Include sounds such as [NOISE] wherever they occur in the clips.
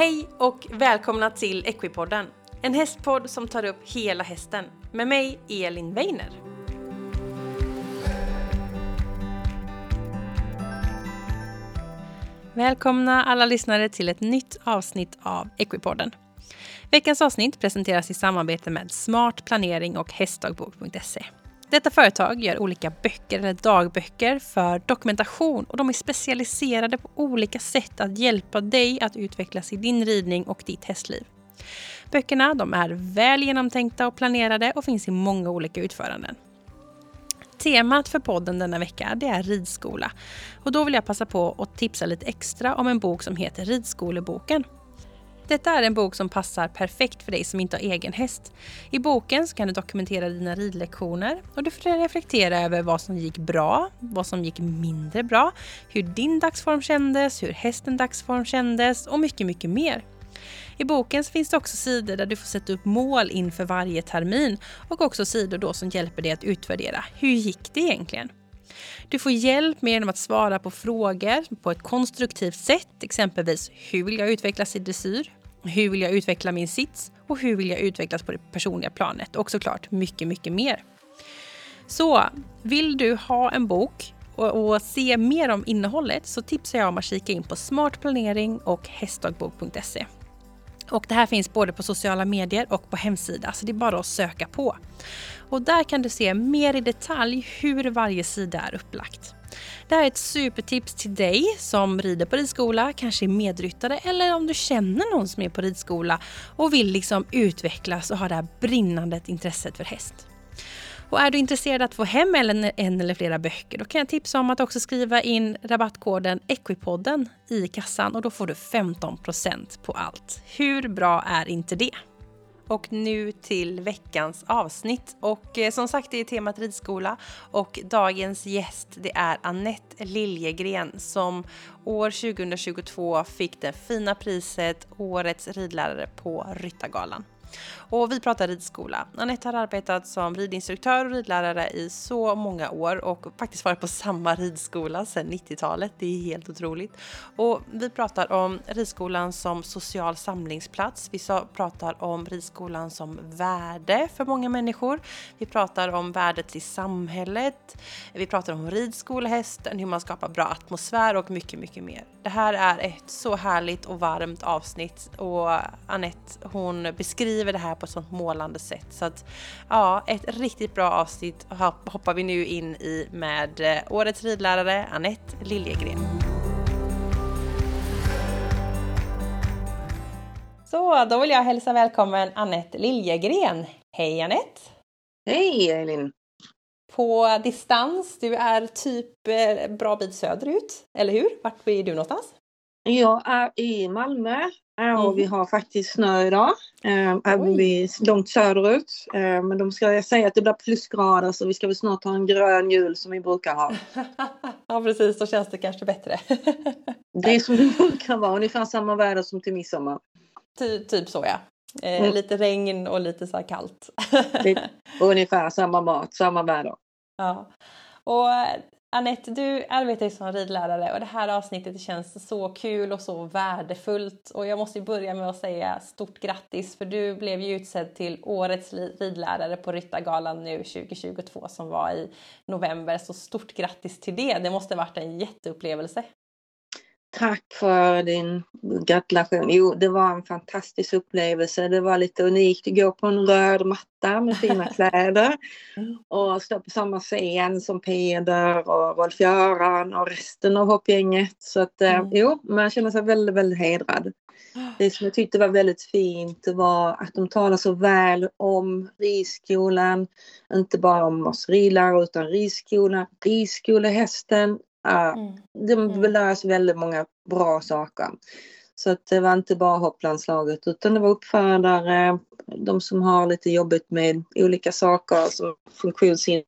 Hej och välkomna till Equipodden, en hästpodd som tar upp hela hästen med mig Elin Weiner. Välkomna alla lyssnare till ett nytt avsnitt av Equipodden. Veckans avsnitt presenteras i samarbete med Smart Planering och Hästdagbok.se. Detta företag gör olika böcker eller dagböcker för dokumentation och de är specialiserade på olika sätt att hjälpa dig att utvecklas i din ridning och ditt hästliv. Böckerna de är väl genomtänkta och planerade och finns i många olika utföranden. Temat för podden denna vecka det är ridskola. Och då vill jag passa på att tipsa lite extra om en bok som heter Ridskoleboken detta är en bok som passar perfekt för dig som inte har egen häst. I boken kan du dokumentera dina ridlektioner och du får reflektera över vad som gick bra, vad som gick mindre bra, hur din dagsform kändes, hur hästens dagsform kändes och mycket, mycket mer. I boken finns det också sidor där du får sätta upp mål inför varje termin och också sidor då som hjälper dig att utvärdera. Hur gick det egentligen? Du får hjälp med genom att svara på frågor på ett konstruktivt sätt, exempelvis hur vill jag utvecklas i dressyr? Hur vill jag utveckla min sits? Och hur vill jag utvecklas på det personliga planet? Och såklart mycket, mycket mer. Så vill du ha en bok och, och, se mer om innehållet så tipsar jag om att kika in på smartplanering och hästdagbok.se. Och det här finns både på sociala medier och på hemsida, så det är bara att söka på. Och där kan du se mer i detalj hur varje sida är upplagt. Det här är ett supertips till dig som rider på ridskola, kanske är medryttare eller om du känner någon som är på ridskola och vill liksom utvecklas och ha det här brinnandet intresset för häst. Och är du intresserad att få hem en, en eller flera böcker då kan jag tipsa om att också skriva in rabattkoden Equipodden i kassan och då får du 15% på allt. Hur bra är inte det? Och nu till veckans avsnitt. Och eh, som sagt, det är temat ridskola och dagens gäst det är Annette Liljegren som år 2022 fick det fina priset Årets ridlärare på Ryttargalan. Och vi pratar ridskola. Anette har arbetat som ridinstruktör och ridlärare i så många år och faktiskt varit på samma ridskola sedan 90-talet. Det är helt otroligt. Och vi pratar om ridskolan som social samlingsplats. Vi pratar om ridskolan som värde för många människor. Vi pratar om värdet i samhället. Vi pratar om ridskolehästen, hur man skapar bra atmosfär och mycket, mycket mer. Det här är ett så härligt och varmt avsnitt och Anette hon beskriver det här på ett sånt målande sätt. Så att ja, ett riktigt bra avsnitt hoppar vi nu in i med eh, årets ridlärare Annette Liljegren. Så då vill jag hälsa välkommen Annette Liljegren. Hej Annette! Hej Elin! På distans, du är typ eh, bra bit söderut, eller hur? Vart är du någonstans? Jag är i Malmö och mm. vi har faktiskt snö idag. Även ehm, vi långt söderut. Ehm, men de ska säga att det blir plusgrader så vi ska väl snart ha en grön jul som vi brukar ha. [LAUGHS] ja precis, då känns det kanske bättre. [LAUGHS] det är som det brukar vara, ungefär samma väder som till midsommar. Ty, typ så ja. Eh, mm. Lite regn och lite så här kallt. [LAUGHS] ungefär samma mat, samma väder. Ja. Och Anette, du arbetar ju som ridlärare och det här avsnittet känns så kul och så värdefullt. Och jag måste börja med att säga stort grattis för du blev ju utsedd till Årets ridlärare på Ryttargalan nu 2022 som var i november. Så stort grattis till det! Det måste varit en jätteupplevelse. Tack för din gratulation. Jo, det var en fantastisk upplevelse. Det var lite unikt att gå på en röd matta med fina [LAUGHS] kläder mm. och stå på samma scen som Peder och Rolf-Göran och resten av hoppgänget. Så att eh, mm. jo, man känner sig väldigt, väldigt hedrad. Det som jag tyckte var väldigt fint var att de talar så väl om ridskolan. Inte bara om oss ridlärare utan ridskolan, ridskolehästen, Ja, mm. De mm. lär sig väldigt många bra saker. Så att det var inte bara hopplandslaget utan det var uppfödare, de som har lite jobbigt med olika saker som funktionshinder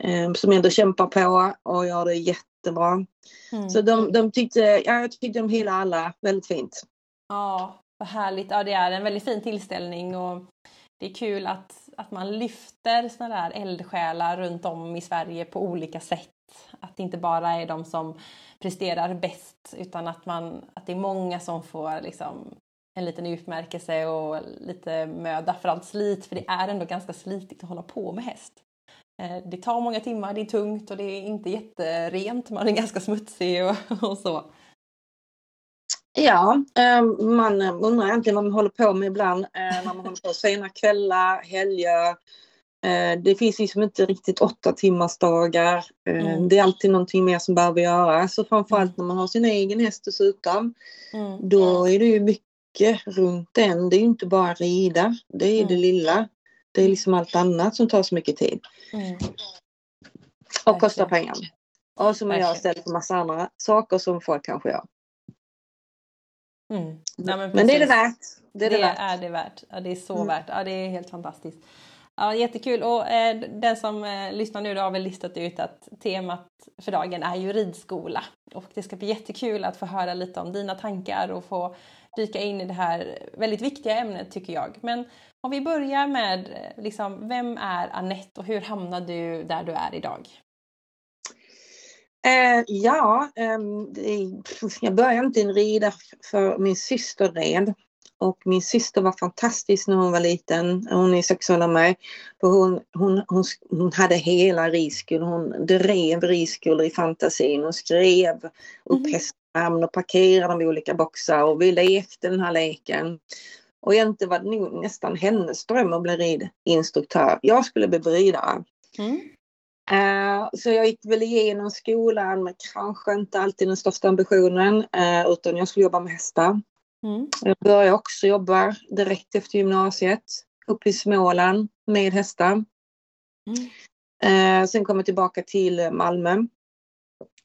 eh, som ändå kämpar på och gör det jättebra. Mm. Så de, de tyckte, ja, jag tyckte de hyllade alla väldigt fint. Ja, vad härligt. Ja, det är en väldigt fin tillställning och det är kul att, att man lyfter sådana där eldsjälar runt om i Sverige på olika sätt att det inte bara är de som presterar bäst utan att, man, att det är många som får liksom en liten utmärkelse och lite möda för allt slit. För det är ändå ganska slitigt att hålla på med häst. Eh, det tar många timmar, det är tungt och det är inte jätterent. Man är ganska smutsig och, [LAUGHS] och så. Ja, eh, man undrar egentligen vad man håller på med ibland eh, när man håller på sena kvällar, helger. Det finns liksom inte riktigt åtta timmars dagar. Mm. Det är alltid någonting mer som behöver göras. Så framförallt när man har sin egen häst dessutom. Mm. Då är det ju mycket runt den. Det är ju inte bara rida. Det är mm. det lilla. Det är liksom allt annat som tar så mycket tid. Mm. Och kostar pengar. Och som jag istället för massa andra saker som folk kanske gör. Mm. Ja, men, men, det är det värt. Det är det, det värt. Är det värt. Ja, det är så mm. värt. Ja, det är helt fantastiskt. Ja, jättekul. Och eh, den som eh, lyssnar nu då har väl listat ut att temat för dagen är ju ridskola. Och det ska bli jättekul att få höra lite om dina tankar och få dyka in i det här väldigt viktiga ämnet tycker jag. Men om vi börjar med eh, liksom, vem är Annette och hur hamnade du där du är idag? Eh, ja, eh, jag började inte rida för min syster red. Och min syster var fantastisk när hon var liten. Hon är sex år mig. För hon, hon, hon, hon hade hela ridskolan. Hon drev ridskolor i fantasin. Hon skrev upp mm. hästnamn och parkerade dem i olika boxar. Och vi lekte den här leken. Och egentligen var det nog nästan hennes dröm att bli ridinstruktör. Jag skulle bli bridare. Mm. Uh, så jag gick väl igenom skolan med kanske inte alltid den största ambitionen uh, utan jag skulle jobba med hästar. Mm. Jag började också jobba direkt efter gymnasiet uppe i Småland med hästar. Mm. Uh, sen kom jag tillbaka till Malmö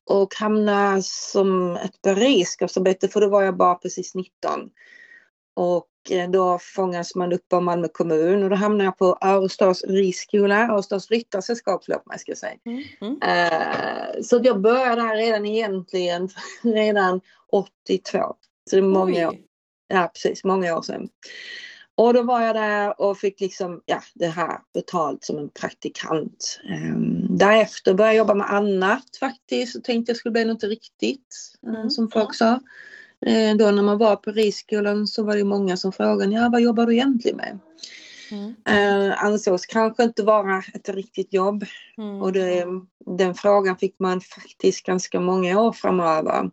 och hamnade som ett beredskapsarbete för då var jag bara precis 19. Och eh, då fångas man upp av Malmö kommun och då hamnar jag på Örestads ridskola, Örestads ryttarsällskap förlåt mig ska jag säga. Mm. Mm. Uh, så jag började där redan egentligen [LAUGHS] redan 82. Så det är många år. Ja precis, många år sedan. Och då var jag där och fick liksom, ja, det här betalt som en praktikant. Um, därefter började jag jobba med annat faktiskt och tänkte jag skulle bli något riktigt, mm. som folk sa. Eh, då när man var på ridskolan så var det många som frågade, ja vad jobbar du egentligen med? Mm. Eh, ansågs kanske inte vara ett riktigt jobb. Mm. Och det, den frågan fick man faktiskt ganska många år framöver.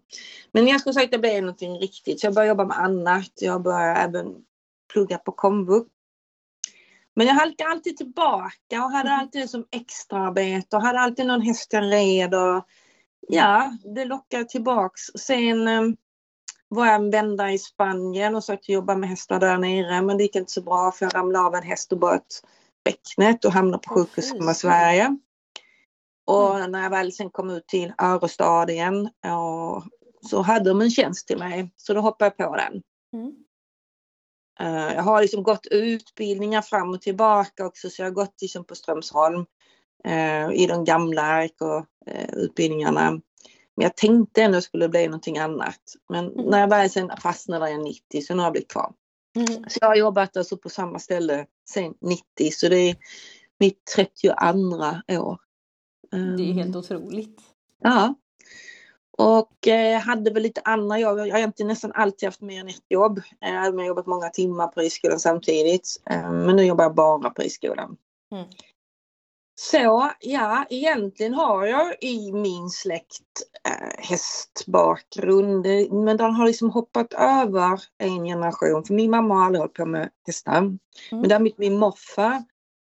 Men jag skulle säga att det blev någonting riktigt. Så jag började jobba med annat. Jag började även plugga på komvux. Men jag halkade alltid tillbaka och hade mm. alltid det som extraarbete och hade alltid någon häst jag red. Och, ja, det lockade tillbaks. Sen eh, var jag en vända i Spanien och sökte jobba med hästar där nere men det gick inte så bra för jag ramlade av en häst och bröt bäcknet och hamnade på sjukhus hemma i Sverige. Och mm. när jag väl sen kom ut till Örestad igen så hade de en tjänst till mig så då hoppade jag på den. Mm. Uh, jag har liksom gått utbildningar fram och tillbaka också så jag har gått liksom på Strömsholm uh, i de gamla RK-utbildningarna. Men jag tänkte ändå skulle bli någonting annat. Men mm. när jag väl sen fastnade var jag 90 så nu har jag blivit kvar. Mm. Så jag har jobbat alltså på samma ställe sen 90 så det är mitt 32 år. Det är helt ehm. otroligt. Ja. Och eh, hade väl lite andra jobb. Jag har egentligen nästan alltid haft mer än ett jobb. Jag har jobbat många timmar på ridskolan samtidigt. Ehm, men nu jobbar jag bara på ridskolan. Mm. Så ja, egentligen har jag i min släkt äh, hästbakgrund. Men den har liksom hoppat över en generation. För min mamma har aldrig hållit på med hästar. Mm. Men däremot min morfar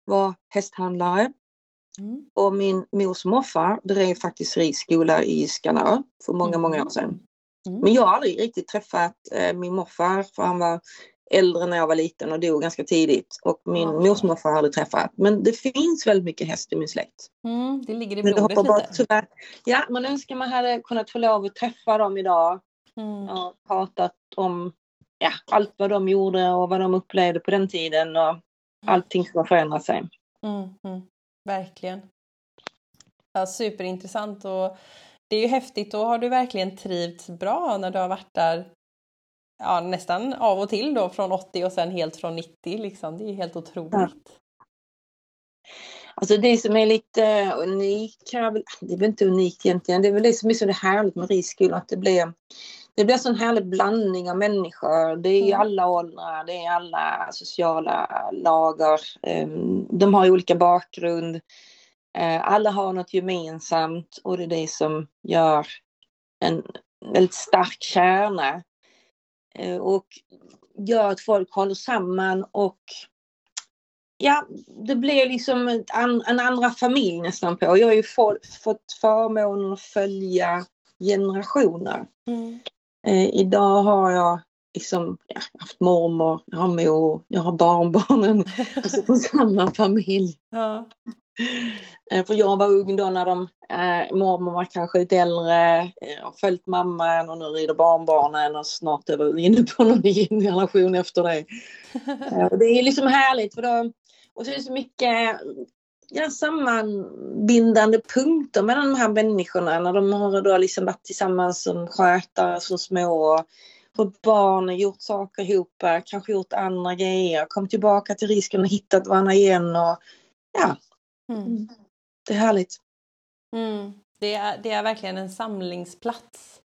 var hästhandlare. Mm. Och min mors morfar drev faktiskt ridskola i Skanör för många, många år sedan. Mm. Men jag har aldrig riktigt träffat äh, min morfar för han var äldre när jag var liten och dog ganska tidigt. Och min ja. mors morfar har aldrig träffat. Men det finns väldigt mycket häst i min släkt. Mm, det ligger i blodet lite. Bort, tyvärr. Ja, man önskar man hade kunnat få lov att träffa dem idag. Mm. Och pratat om ja, allt vad de gjorde och vad de upplevde på den tiden. Och mm. allting som har förändrat sig. Mm, mm. Verkligen. Ja, superintressant och det är ju häftigt. Då har du verkligen trivts bra när du har varit där ja, nästan av och till då från 80 och sen helt från 90 liksom. Det är helt otroligt. Ja. Alltså det som är lite unikt, det är väl inte unikt egentligen, det är väl det som är så härligt med ridskolan, att det blir det blir en härlig blandning av människor. Det är mm. alla åldrar, det är alla sociala lager. Ehm, de har olika bakgrund. Eh, alla har något gemensamt och det är det som gör en väldigt stark kärna. Eh, och gör att folk håller samman och ja, det blir liksom en andra familj nästan på. Jag har ju fått förmånen att följa generationer. Mm. Eh, idag har jag liksom, ja, haft mormor, jag har mor, jag har barnbarnen. [LAUGHS] alltså från samma familj. Ja. Eh, för jag var ung då när de, eh, mormor var kanske lite äldre, eh, har följt mamman och nu rider barnbarnen och snart är vi inne på någon generation efter det. [LAUGHS] Eh, det är liksom härligt för då, och så är det så mycket ja, sammanbindande punkter mellan de här människorna när de har då liksom varit tillsammans som skötare som små. Fått barn, och gjort saker ihop, kanske gjort andra grejer, kommit tillbaka till risken och hittat varandra igen. Och, ja, mm. det är härligt. Mm. Det, är, det är verkligen en samlingsplats.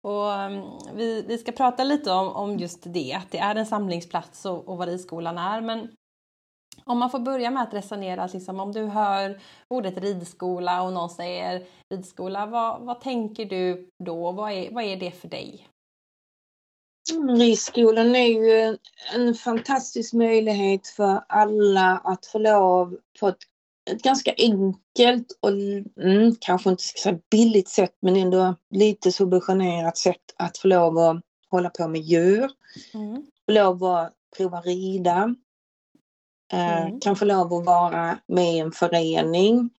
Och um, vi, vi ska prata lite om, om just det, att det är en samlingsplats och, och vad ridskolan är. Men om man får börja med att resonera, liksom, om du hör ordet ridskola och någon säger ridskola, vad, vad tänker du då? Vad är, vad är det för dig? Mm, ridskolan är ju en fantastisk möjlighet för alla att få lov på ett, ett ganska enkelt och mm, kanske inte ska säga billigt sätt men ändå lite subventionerat sätt att få lov att hålla på med djur. Mm. Få lov att prova rida. Eh, mm. Kan få lov att vara med i en förening.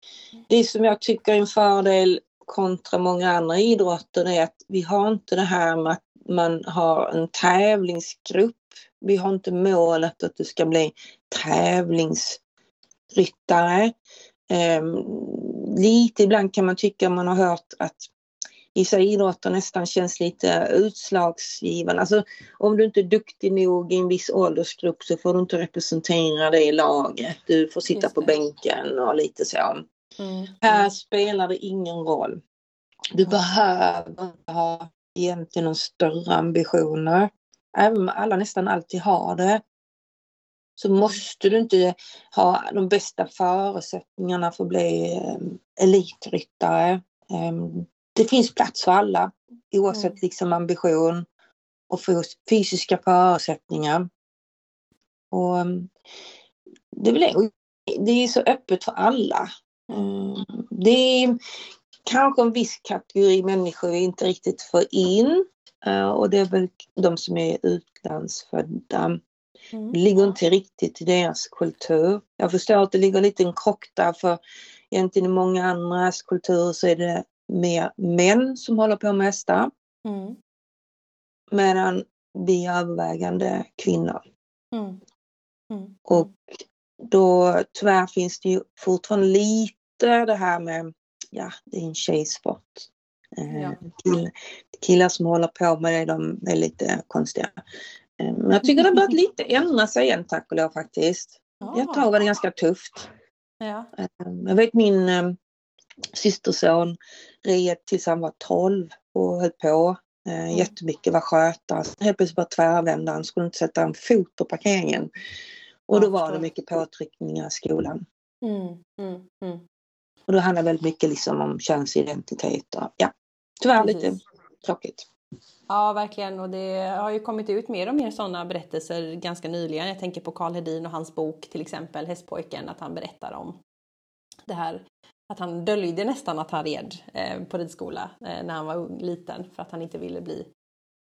Det som jag tycker är en fördel kontra många andra idrotter är att vi har inte det här med att man har en tävlingsgrupp. Vi har inte målet att du ska bli tävlingsryttare. Um, lite ibland kan man tycka man har hört att vissa idrotter nästan känns lite utslagsgivande. Alltså, om du inte är duktig nog i en viss åldersgrupp så får du inte representera det i laget. Du får sitta på bänken och lite så. Mm. Här spelar det ingen roll. Du mm. behöver inte ha egentligen någon större ambitioner. Även om alla nästan alltid har det så måste du inte ha de bästa förutsättningarna för att bli eh, elitryttare. Ehm, det finns plats för alla oavsett mm. liksom ambition och fysiska förutsättningar. Och mm, det, är väl, det är så öppet för alla. Mm. Det är kanske en viss kategori människor vi inte riktigt får in eh, och det är väl de som är utlandsfödda. Mm. Det ligger inte riktigt i deras kultur. Jag förstår att det ligger lite en krock där för egentligen i många andras kulturer så är det mer män som håller på med hästar. Mm. Medan vi är övervägande kvinnor. Mm. Mm. Och då tyvärr finns det ju fortfarande lite det här med, ja det är en tjejsport. Eh, ja. Kill, killar som håller på med det, de är lite konstiga. Eh, men jag tycker det har börjat lite ändra sig igen tack och lov faktiskt. Ja. Ett tag var det ganska tufft. Ja. Eh, jag vet min systerson red tills han var 12 och höll på eh, mm. jättemycket, var skötare. Helt plötsligt bara tvärvände han, skulle inte sätta en fot på parkeringen. Och då var det mycket påtryckningar i skolan. Mm, mm, mm. Och då handlar väldigt mycket liksom om könsidentitet och ja, tyvärr Precis. lite tråkigt. Ja, verkligen. Och det har ju kommit ut mer och mer sådana berättelser ganska nyligen. Jag tänker på Karl Hedin och hans bok till exempel, Hästpojken, att han berättar om det här att han döljde nästan att han red eh, på ridskola eh, när han var ung, liten för att han inte ville bli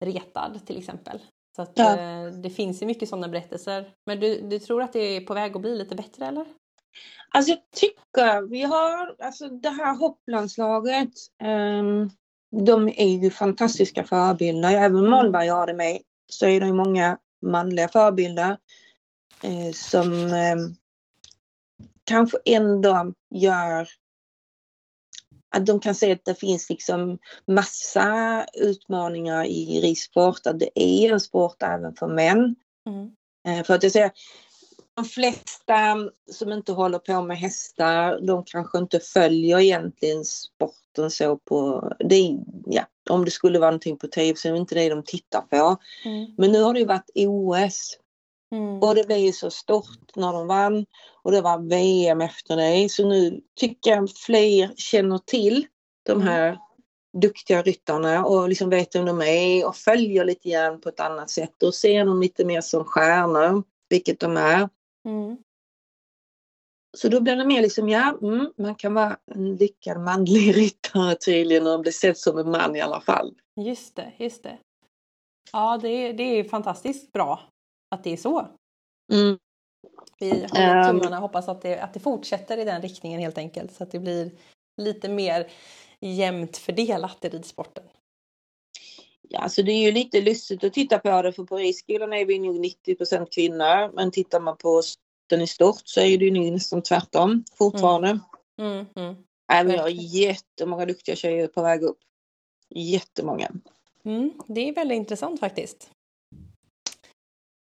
retad till exempel. Så att, ja. eh, det finns ju mycket sådana berättelser. Men du, du tror att det är på väg att bli lite bättre eller? Alltså jag tycker vi har, alltså det här hopplandslaget, um, de är ju fantastiska förebilder. Även om Mollberg har det med så är det ju många manliga förebilder eh, som eh, kanske ändå gör att de kan se att det finns liksom massa utmaningar i ridsport, att det är en sport även för män. Mm. Eh, för att jag säger, de flesta som inte håller på med hästar, de kanske inte följer egentligen sporten så på... Det, ja, om det skulle vara någonting på tv så är det inte det de tittar på. Mm. Men nu har det ju varit OS. Mm. Och det blev ju så stort när de vann. Och det var VM efter det. Så nu tycker jag fler känner till de mm. här duktiga ryttarna och liksom vet vem de är och följer lite grann på ett annat sätt och ser dem lite mer som stjärnor, vilket de är. Mm. Så då blir det mer liksom, ja, mm, man kan vara en lyckad manlig [LAUGHS] ryttare tydligen och bli sedd som en man i alla fall. Just det, just det. Ja, det, det är fantastiskt bra att det är så. Mm. Vi håller ehm. tummarna och hoppas att det, att det fortsätter i den riktningen helt enkelt så att det blir lite mer jämnt fördelat i ridsporten. Ja, alltså det är ju lite lustigt att titta på det för på ridskolan är vi nog 90% kvinnor men tittar man på den i stort så är det ju nästan tvärtom fortfarande. Mm. Mm, mm. Även vi har jättemånga duktiga tjejer på väg upp. Jättemånga. Mm, det är väldigt intressant faktiskt.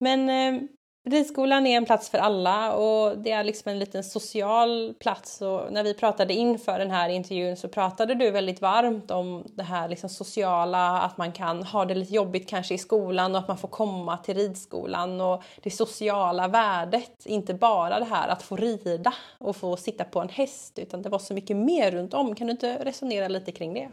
Men eh, Ridskolan är en plats för alla och det är liksom en liten social plats. Och när vi pratade inför den här intervjun så pratade du väldigt varmt om det här liksom sociala, att man kan ha det lite jobbigt kanske i skolan och att man får komma till ridskolan och det sociala värdet. Inte bara det här att få rida och få sitta på en häst utan det var så mycket mer runt om. Kan du inte resonera lite kring det?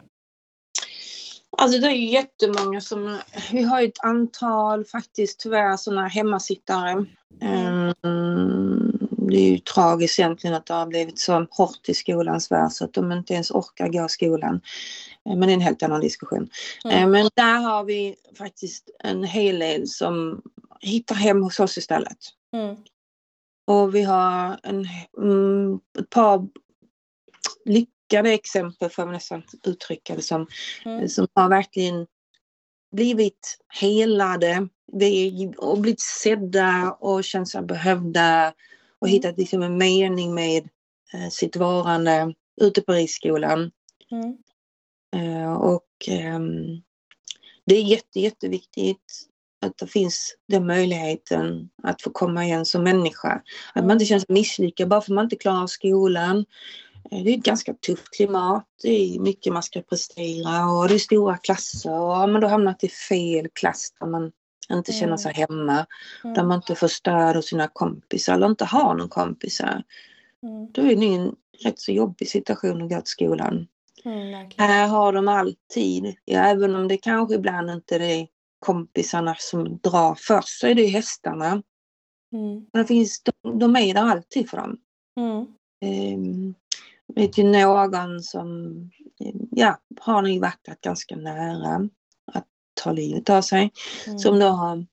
Alltså det är ju jättemånga som, vi har ju ett antal faktiskt tyvärr sådana hemmasittare. Um, det är ju tragiskt egentligen att det har blivit så hårt i skolans värld så att de inte ens orkar gå skolan. Eh, men det är en helt annan diskussion. Mm. Eh, men där har vi faktiskt en hel del som hittar hem hos oss istället. Mm. Och vi har en, mm, ett par lyckade exempel, får man nästan uttrycka det som, mm. som har verkligen blivit helade och blivit sedda och känt sig behövda och mm. hittat liksom en mening med eh, sitt varande ute på ridskolan. Mm. Eh, och eh, det är jätte, jätteviktigt att det finns den möjligheten att få komma igen som människa. Att man inte känner sig misslyckad bara för att man inte klarar skolan. Eh, det är ett ganska tufft klimat. Det är mycket man ska prestera och det är stora klasser. Och har man då hamnat i fel klass där man inte känner mm. sig hemma, mm. där man inte får stöd av sina kompisar eller inte har någon kompisar. Mm. Då är det en rätt så jobbig situation att gå till skolan. Mm, Här har de alltid, ja, även om det kanske ibland inte är kompisarna som drar först, så är det hästarna. Mm. Men det finns, de, de är där alltid för dem. Mm. Um, ju någon som ja, har nog varit ganska nära att ta livet av sig. Mm. Som då har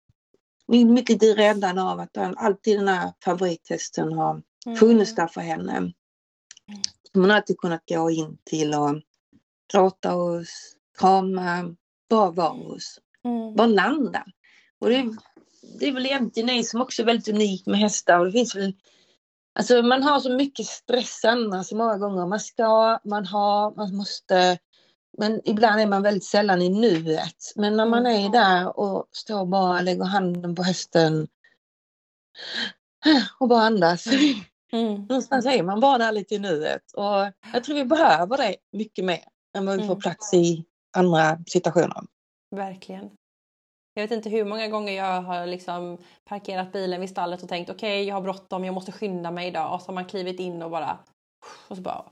mycket räddad av att alltid den här favorithästen har mm. funnits där för henne. Mm. Som hon alltid kunnat gå in till och prata hos, krama, bara vara hos. Mm. Bara landa. Och det, det är väl egentligen det som också är väldigt unikt med hästar. Och det finns väl Alltså man har så mycket stress annars många gånger. Man ska, man har, man måste. Men ibland är man väldigt sällan i nuet. Men när man är där och står bara och lägger handen på hästen och bara andas. Mm. Någonstans är man bara där lite i nuet. Och jag tror vi behöver det mycket mer än vad vi får mm. plats i andra situationer. Verkligen. Jag vet inte hur många gånger jag har liksom parkerat bilen vid stallet och tänkt okej, okay, jag har bråttom, jag måste skynda mig idag. Och så har man klivit in och bara... Och så bara...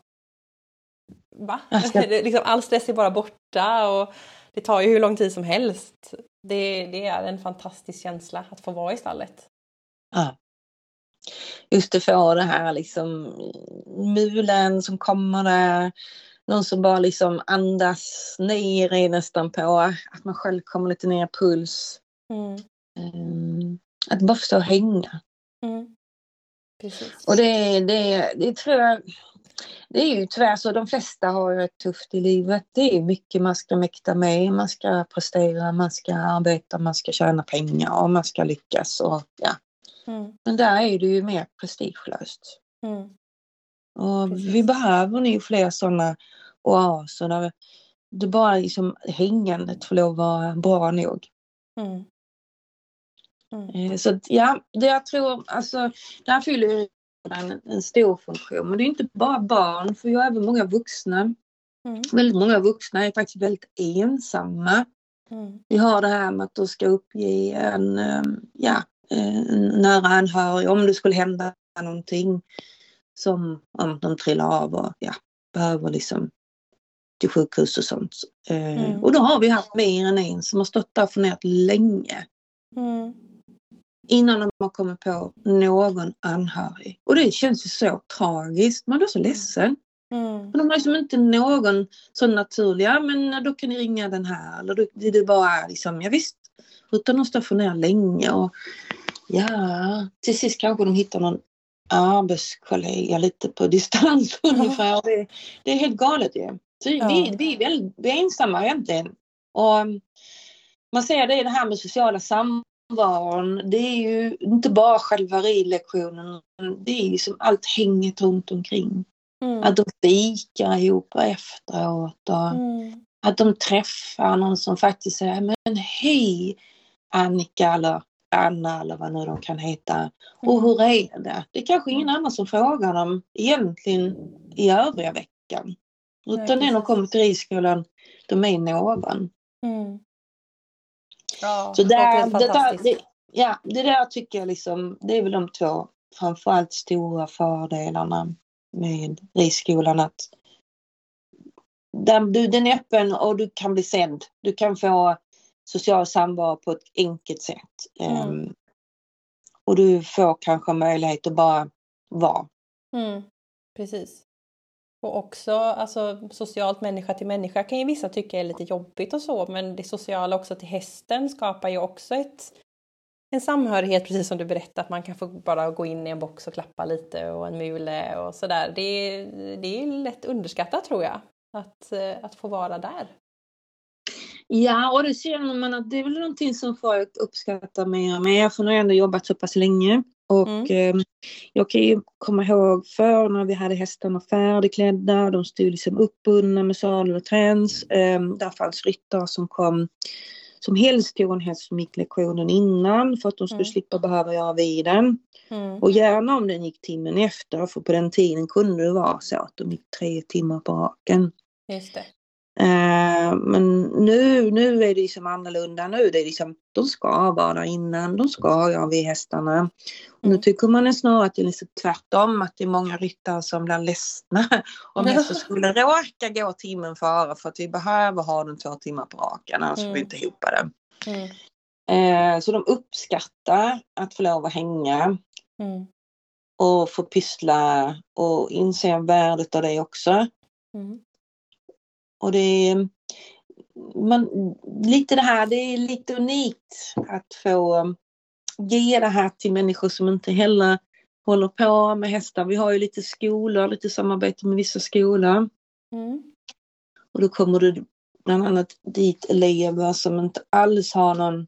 Va? Ska... [LAUGHS] liksom, all stress är bara borta och det tar ju hur lång tid som helst. Det, det är en fantastisk känsla att få vara i stallet. Ja. Just att få det här liksom mulen som kommer där någon som bara liksom andas ner i nästan på att man själv kommer lite ner puls. Mm. Um, att bara förstå hänga. Mm. Och det, det, det tror jag, det är ju tyvärr så, de flesta har ju ett tufft i livet. Det är mycket man ska mäkta med, man ska prestera, man ska arbeta, man ska tjäna pengar och man ska lyckas. Och, ja. Mm. Men där är det ju mer prestigelöst. Mm. Och vi behöver nog fler sådana oaser där det bara liksom hängandet får lov att vara bra nog. Mm. Mm. Så att, ja, det jag tror, alltså, där fyller en, en stor funktion. Men det är inte bara barn, för jag har även många vuxna. Mm. Väldigt många vuxna är faktiskt väldigt ensamma. Mm. Vi har det här med att du ska uppge en, ehm, ja, en nära anhörig om det skulle hända någonting. Som om de trillar av och ja, behöver liksom till sjukhus och sånt. Eh, mm. Och då har vi haft mer än en som har stått där och funderat länge. Mm. Innan de har kommit på någon anhörig. Och det känns ju så tragiskt. Man blir så ledsen. Mm. de har liksom inte någon sån naturlig, ja men då kan ni ringa den här. Eller då, det är bara liksom, ja visst. Utan de står och funderar länge och ja, till sist kanske de hittar någon arbetskollega lite på distans [LAUGHS] ungefär. Det, det är helt galet ju. Så ja. vi, vi, är väldigt, vi är ensamma egentligen. Och um, man ser det i det här med sociala samvaron. Det är ju inte bara själva ridlektionen. Det är ju som allt hänget runt omkring. Mm. Att de fikar ihop efteråt. Och mm. Att de träffar någon som faktiskt säger men hej Annika eller Anna eller vad nu de kan heta. Mm. Och hur är det? Det är kanske ingen mm. annan som frågar dem egentligen i övriga veckan. Utan när de kommer till ridskolan, de är någon. Mm. Ja, så där, det, där, det, ja, det där tycker jag liksom, det är väl de två framförallt stora fördelarna med ridskolan. Att där du, den är öppen och du kan bli sedd. Du kan få social samvaro på ett enkelt sätt. Mm. Um, och du får kanske möjlighet att bara vara. Mm. Precis. Och också alltså, socialt människa till människa kan ju vissa tycka är lite jobbigt och så men det sociala också till hästen skapar ju också ett, en samhörighet precis som du berättade att man kan få bara gå in i en box och klappa lite och en mule och sådär. Det, det är lätt underskattat tror jag att, eh, att få vara där. Ja, och det känner man att det är väl någonting som folk uppskattar mer och mer, för nu har jag ändå jobbat så pass länge. Och mm. eh, jag kan ju komma ihåg förr när vi hade hästarna färdigklädda, de stod liksom uppbundna med sadel och träns. Eh, där fanns ryttare som kom som helst tog en häst som gick lektionen innan för att de skulle mm. slippa behöva göra vid den. Mm. Och gärna om den gick timmen efter, för på den tiden kunde det vara så att de gick tre timmar på raken. Just det. Eh, men nu, nu är det liksom annorlunda. Nu det är liksom, de ska vara där innan, de ska göra vid hästarna. Och nu mm. tycker man snarare att det är liksom tvärtom, att det är många ryttare som blir ledsna [LAUGHS] om hästen skulle råka gå timmen före för att vi behöver ha den två timmar på raken, annars mm. får vi mm. inte ihop det. Mm. Eh, så de uppskattar att få lov att hänga. Mm. Och få pyssla och inse värdet av det också. Mm. Och det är man, lite det här, det är lite unikt att få ge det här till människor som inte heller håller på med hästar. Vi har ju lite skolor, lite samarbete med vissa skolor. Mm. Och då kommer det bland annat dit elever som inte alls har någon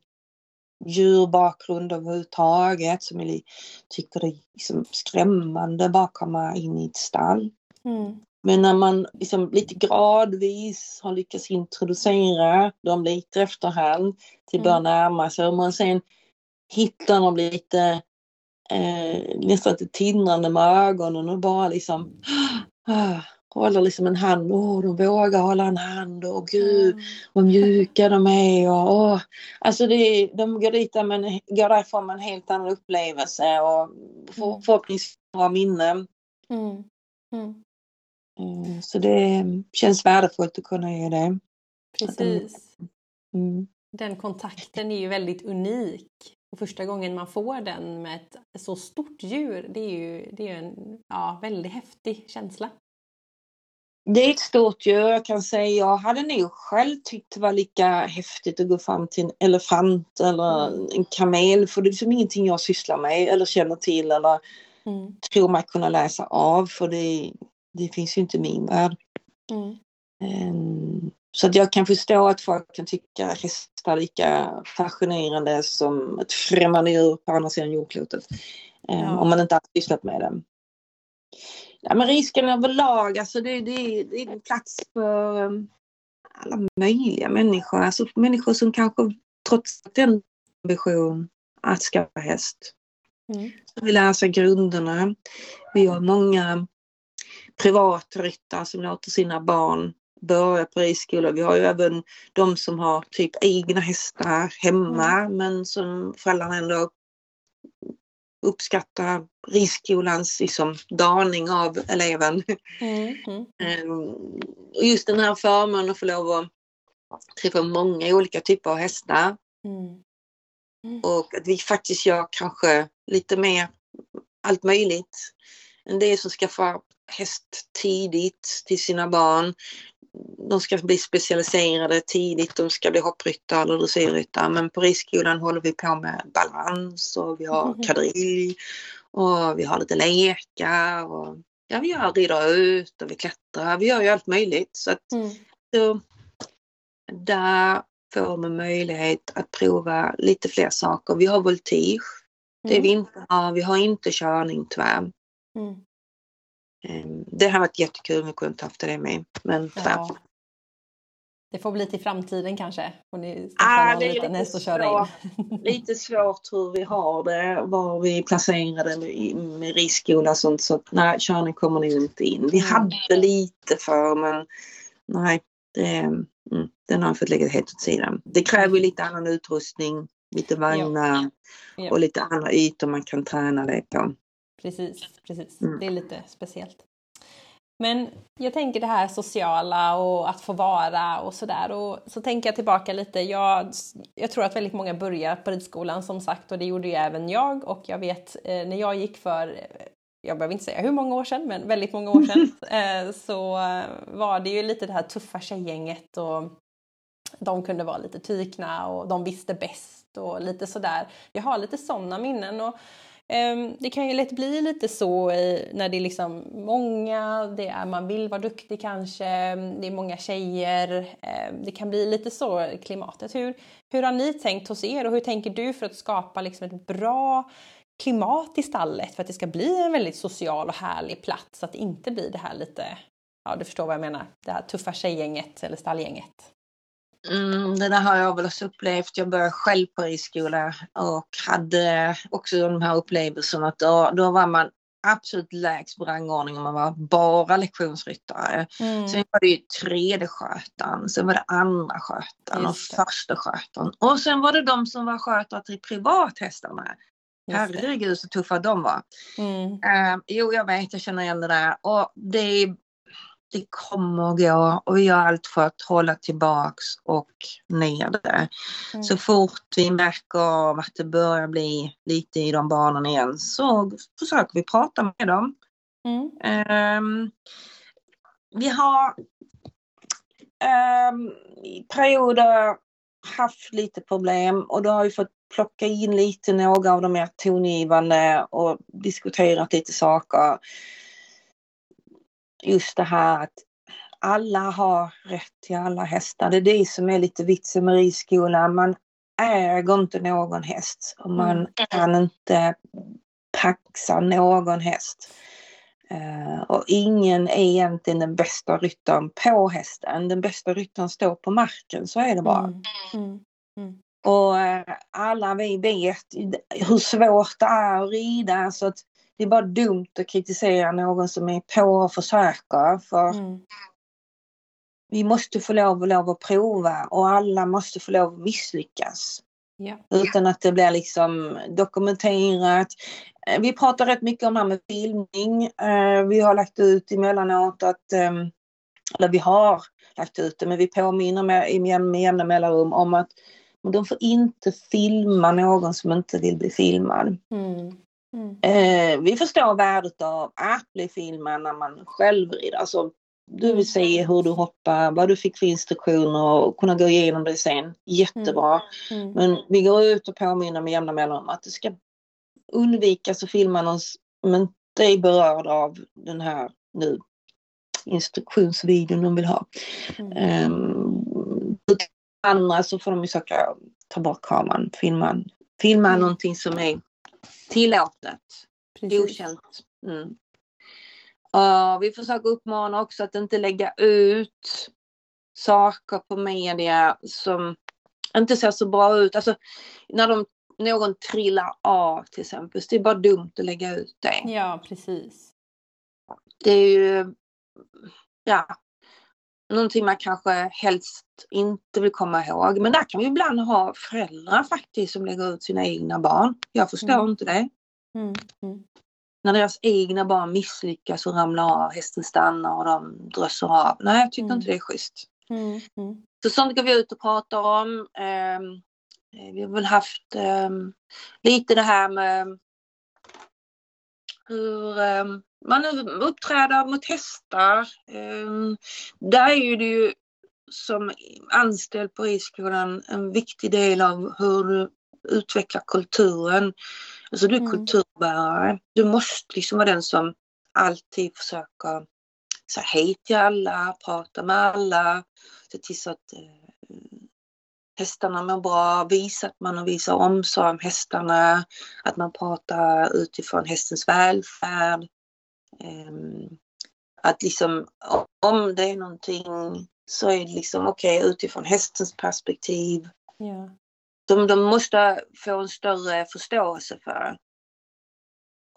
djurbakgrund överhuvudtaget som tycker det är liksom skrämmande att bara komma in i ett stall. Mm. Men när man liksom lite gradvis har lyckats introducera dem lite efterhand till bör mm. närma sig och man sen hittar dem lite eh, nästan lite tindrande med ögonen och bara liksom ah, håller liksom en hand. Åh, oh, de vågar hålla en hand. Åh gud, vad mjuka de är. Och, oh. Alltså det, de går, dit där, men, går därifrån med en helt annan upplevelse och för, mm. förhoppningsvis bra minnen. Mm. Mm. Mm, så det känns värdefullt att kunna ge det. Precis. Mm. Den kontakten är ju väldigt unik. Och första gången man får den med ett så stort djur, det är ju, det är en ja, väldigt häftig känsla. Det är ett stort djur, jag kan säga. Jag hade nog själv tyckt det var lika häftigt att gå fram till en elefant eller mm. en kamel, för det är liksom ingenting jag sysslar med eller känner till eller mm. tror mig kunna läsa av, för det, det finns ju inte i min värld. Mm. Um, så att jag kan förstå att folk kan tycka hästar lika fascinerande som ett främmande djur på andra sidan jordklotet. Um, ja. Om man inte har sysslat med dem. Ja, men risken överlag, alltså det, det, det är en plats för um, alla möjliga människor. Alltså människor som kanske trots den ambition att skaffa häst. Mm. vi lär sig grunderna. Vi har många privatryttare som låter sina barn börja på ridskola. Vi har ju även de som har typ egna hästar hemma mm. men som föräldrarna ändå uppskattar ridskolans liksom, daning av eleven. Mm. Mm. [LAUGHS] Och just den här förmånen att få lov att träffa många olika typer av hästar. Mm. Mm. Och att vi faktiskt gör kanske lite mer allt möjligt. En del som skaffar häst tidigt till sina barn. De ska bli specialiserade tidigt, de ska bli hoppryttare eller dressyrryttare. Men på ridskolan håller vi på med balans och vi har mm. kadrill och vi har lite lekar. Och, ja, vi gör rider ut och vi klättrar. Vi gör ju allt möjligt. Så att, mm. så, där får man möjlighet att prova lite fler saker. Vi har voltige. Det vi mm. inte har, vi har inte körning tyvärr. Mm. Ehm, det har varit jättekul om vi kunde haft det med. Men ja. Det får bli till framtiden kanske. Får ni ah, det är lite, lite, svår, [LAUGHS] lite svårt hur vi har det, var vi placerade med, riskskola och sånt. Så nej, körning kommer nog inte in. Vi mm. hade lite för men nej, det, mm, den har fått lägga helt åt sidan. Det kräver lite annan utrustning, lite vagnar ja. Ja. och lite andra ytor man kan träna det på. Precis, precis. Mm. Det är lite speciellt. Men jag tänker det här sociala och att få vara och sådär. Och så tänker jag tillbaka lite. Jag, jag tror att väldigt många börjar på ridskolan som sagt och det gjorde ju även jag. Och jag vet eh, när jag gick för, jag behöver inte säga hur många år sedan, men väldigt många år sedan. [LAUGHS] eh, så var det ju lite det här tuffa tjejgänget och de kunde vara lite tykna och de visste bäst och lite sådär. Jag har lite sådana minnen. Och Ehm, det kan ju lätt bli lite så när det är liksom många, det är, man vill vara duktig kanske, det är många tjejer. Ehm, det kan bli lite så klimatet. Hur, hur har ni tänkt hos er och hur tänker du för att skapa liksom ett bra klimat i stallet för att det ska bli en väldigt social och härlig plats så att det inte blir det här lite, ja du förstår vad jag menar, det här tuffa tjejgänget eller stallgänget. Mm, det där har jag väl också upplevt. Jag började själv på ridskola och hade också de här upplevelserna att då, då var man absolut lägst på rangordningen. Man var bara lektionsryttare. Mm. Sen var det ju tredje skötaren, sen var det andra skötaren och första skötaren. Och sen var det de som var skötare till privathästarna. Herregud så tuffa de var. Mm. Uh, jo, jag vet, jag känner igen det där. Och det det kommer att gå och vi gör allt för att hålla tillbaks och ner det. Mm. Så fort vi märker att det börjar bli lite i de banorna igen så försöker vi prata med dem. Mm. Um, vi har um, i perioder haft lite problem och då har vi fått plocka in lite några av de mer tongivande och diskuterat lite saker just det här att alla har rätt till alla hästar. Det är det som är lite vitsen med ridskolan. Man äger inte någon häst och man mm. kan inte paxa någon häst. Uh, och ingen är egentligen den bästa ryttaren på hästen. Den bästa ryttaren står på marken, så är det bara. Mm. Mm. mm. Och uh, alla vi vet hur svårt det är att rida så att det är bara dumt att kritisera någon som är på och försöker. För mm. Vi måste få lov, och lov att prova och alla måste få lov att misslyckas. Ja. Utan att det blir liksom dokumenterat. Eh, vi pratar rätt mycket om det här med filmning. Eh, vi har lagt ut emellanåt att, ehm, eller vi har lagt ut det, men vi påminner med, med jämna mellanrum om att de får inte filma någon som inte vill bli filmad. Mm. Mm. Eh, vi förstår värdet av att bli filmad när man själv rider. Alltså, du vill se hur du hoppar, vad du fick för instruktioner och kunna gå igenom det sen. Jättebra. Mm. Mm. Men vi går ut och påminner med jämna mellanrum att det ska undvikas att filma någon som inte är berörd av den här nu instruktionsvideon de vill ha. Mm. Um, andra så får de ju söka ta bort kameran, filma, filma mm. någonting som är tillåtet. Godkänt. Mm. Uh, vi försöker uppmana också att inte lägga ut saker på media som inte ser så bra ut. Alltså, när de någon trillar av till exempel. Så det är bara dumt att lägga ut det. Ja, precis. Det är ju, ja, någonting man kanske helst inte vill komma ihåg. Men där kan vi ibland ha föräldrar faktiskt som lägger ut sina egna barn. Jag förstår Mm. inte det. Mm. Mm. När deras egna barn misslyckas och ramlar av, hästen stannar och de drösar av. Nej, jag tycker Mm. inte det är schysst. Mm. Mm. Så sånt går vi ut och pratar om. Eh, vi har väl haft ehm, lite det här med hur ehm, man uppträder mot hästar. Ehm, där är det ju som anställd på ridskolan en viktig del av hur du utvecklar kulturen. Alltså du är Mm. kulturbärare. Du måste liksom vara den som alltid försöker säga hej till alla, prata med alla, se till så att eh, hästarna mår bra, visa att man visar omsorg om hästarna, att man pratar utifrån hästens välfärd. Ehm, att liksom om det är någonting så är det liksom okej utifrån hästens perspektiv. Ja. De, de måste få en större förståelse för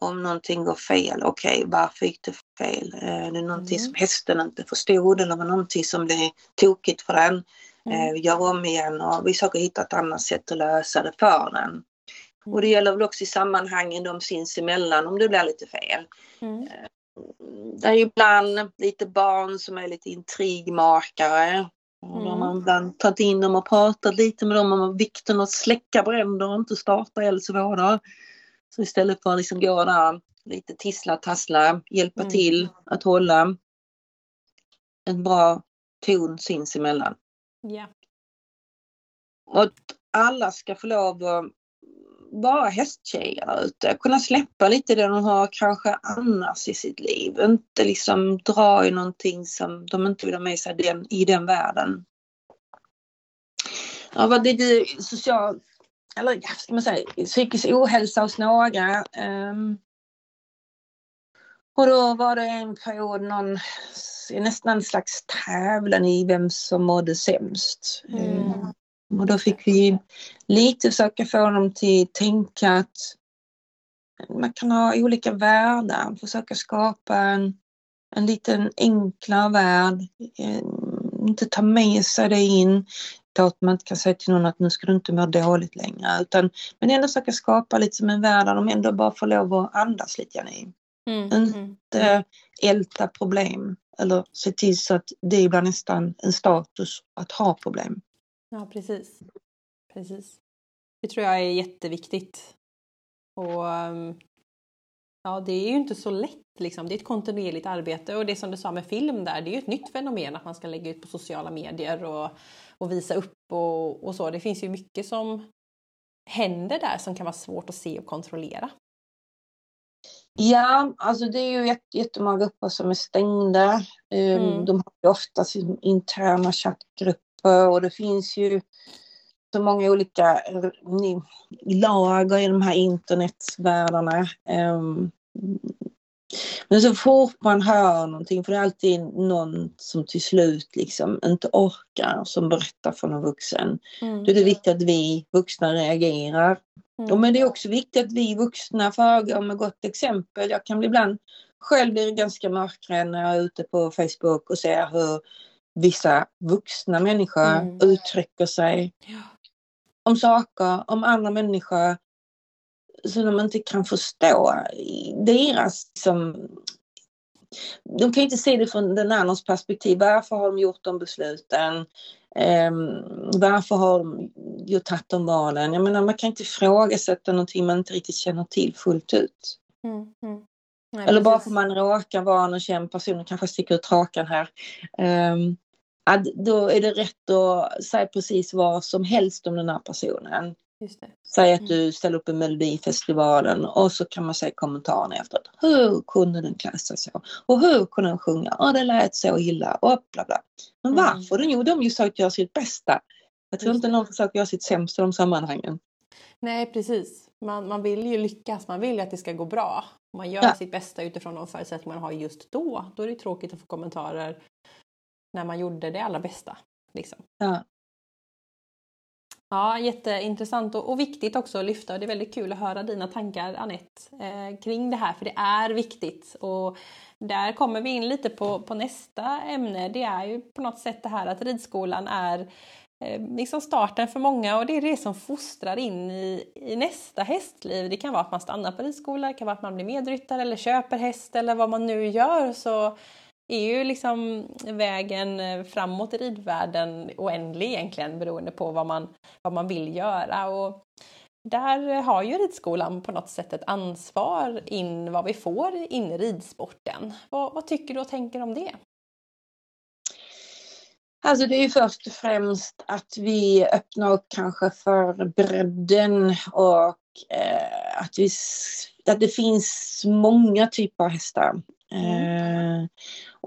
om någonting går fel. Okej, varför gick det fel? Är det någonting Mm. som hästen inte förstod eller var någonting som blev tokigt för den? Mm. Eh, vi gör om igen och vi försöker hitta ett annat sätt att lösa det för den. Mm. Och det gäller väl också i sammanhangen de sinsemellan om det blir lite fel. Mm. Det är ju ibland lite barn som är lite intrigmakare. Och då har Mm. man ibland tagit in dem och pratat lite med dem om vikten att släcka bränder och inte starta eldsvådor. Så istället för att liksom gå där lite tissla, tassla, hjälpa Mm. till att hålla en bra ton sinsemellan. Ja. Och att alla ska få lov att vara hästtjejer ute. Kunna släppa lite det de har kanske annars i sitt liv. Inte liksom dra i någonting som de inte vill ha med sig den, i den världen. Ja, vad det är social, eller ska man säga, psykisk ohälsa hos några. Um, och då var det en period någon, nästan en slags tävlan i vem som mådde sämst. Mm. Ehm, och då fick vi lite försöka få dem till att tänka att man kan ha olika världar, försöka skapa en, en liten enklare värld. Eh, Inte ta med sig det in. Då att man inte kan säga till någon att nu ska du inte må dåligt längre. Utan, men ändå försöka skapa lite som en värld där de ändå bara får lov att andas lite grann i. Mm. Mm. Mm. Inte älta problem. Eller se till så att det blir nästan en status att ha problem. Ja, precis. Precis. Det tror jag är jätteviktigt. Och ehm, ja, det är ju inte så lätt liksom. Det är ett kontinuerligt arbete och det som du sa med film där, det är ju ett nytt fenomen att man ska lägga ut på sociala medier och, och visa upp och, och så. Det finns ju mycket som händer där som kan vara svårt att se och kontrollera. Ja, alltså det är ju jätt- jättemånga grupper som är stängda. Um, Mm. De har ju ofta interna chattgrupper och det finns ju så många olika lager i de här internetvärldarna. Men så fort man hör någonting, för det är alltid någon som till slut liksom inte orkar, som berättar för någon vuxen. Mm. Då är det viktigt att vi vuxna reagerar. Mm. Och men det är också viktigt att vi vuxna föregår med gott exempel. Jag kan bli ibland själv bli ganska mörkrädd när jag är ute på Facebook och ser hur vissa vuxna människor Mm. uttrycker sig Ja. om saker, om andra människor som de inte kan förstå. Deras liksom, de kan inte se det från den andras perspektiv. Varför har de gjort de besluten? Ehm, varför har de ju tagit de valen? Jag menar, man kan inte ifrågasätta någonting man inte riktigt känner till fullt ut. Mm. Mm. Nej, Eller bara för man råkar vara någon känd person, kanske sticker ut hakan här. Um, då är det rätt att säga precis vad som helst om den här personen. Just det. Säg att Mm. du ställer upp i Melodifestivalen och så kan man säga kommentaren efteråt. Hur kunde den klä sig så? Och hur kunde den sjunga? Och det lät så illa och bla bla. Men Mm. varför? Jo, de har ju försökt göra sitt bästa. Jag tror Just inte någon försöker göra sitt sämsta i de sammanhangen. Nej, precis. Man, man vill ju lyckas, man vill ju att det ska gå bra. Man gör Ja. sitt bästa utifrån de förutsättningar man har just då. Då är det tråkigt att få kommentarer när man gjorde det allra bästa. Liksom. Ja. Ja, jätteintressant och, och, viktigt också att lyfta och det är väldigt kul att höra dina tankar Anette eh, kring det här för det är viktigt. Och där kommer vi in lite på, på nästa ämne. Det är ju på något sätt det här att ridskolan är eh, liksom starten för många och det är det som fostrar in i, i nästa hästliv. Det kan vara att man stannar på ridskola, det kan vara att man blir medryttare eller köper häst eller vad man nu gör. Så är ju liksom vägen eh, framåt i ridvärlden oändlig egentligen beroende på vad man, vad man vill göra. Och där har ju ridskolan på något sätt ett ansvar in vad vi får in i ridsporten. Vad, vad tycker du och tänker om det? Alltså det är ju först och främst att vi öppnar upp kanske för bredden och eh, att, vi, att det finns många typer av hästar. Mm. Eh,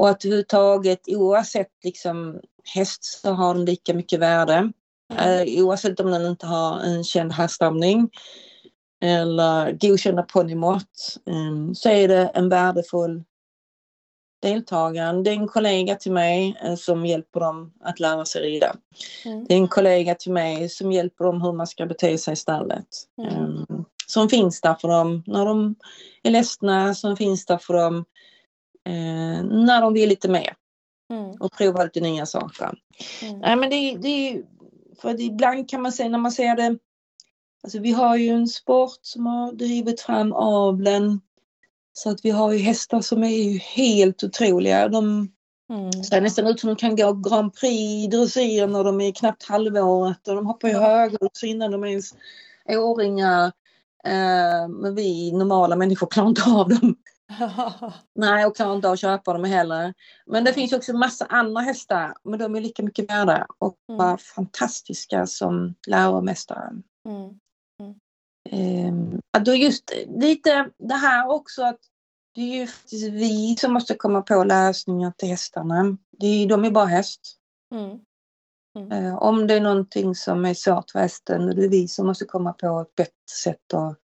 och att överhuvudtaget oavsett liksom häst så har den lika mycket värde. Mm. Eh, oavsett om den inte har en känd härstamning eller godkända ponnymått eh, så är det en värdefull deltagare. Det är en kollega till mig eh, som hjälper dem att lära sig rida. Mm. Det är en kollega till mig som hjälper dem hur man ska bete sig i stallet. Mm. Eh, som finns där för dem när de är ledsna, som finns där för dem eh, när de vill lite mer. Mm. Och prova lite nya saker. Mm. Nej, men det, det, för ibland kan man säga när man ser det, alltså vi har ju en sport som har drivit fram avlen. Så att vi har ju hästar som är helt otroliga. De mm. ser nästan ut som de kan gå Grand Prix dressyr när de är knappt halvåret och de hoppar ju höghus innan de ens är åringar. Eh, men vi normala människor klarar inte av dem. [LAUGHS] Nej, och klarar inte att köpa dem heller. Men det finns också massa andra hästar, men de är lika mycket värda och mm. var fantastiska som läromästare. Mm. Mm. Ehm, då just lite det här också att det är ju faktiskt vi som måste komma på lösningar till hästarna. Det är, de är bara häst. Mm. Mm. Ehm, om det är någonting som är svårt för hästen, då är det vi som måste komma på ett bättre sätt att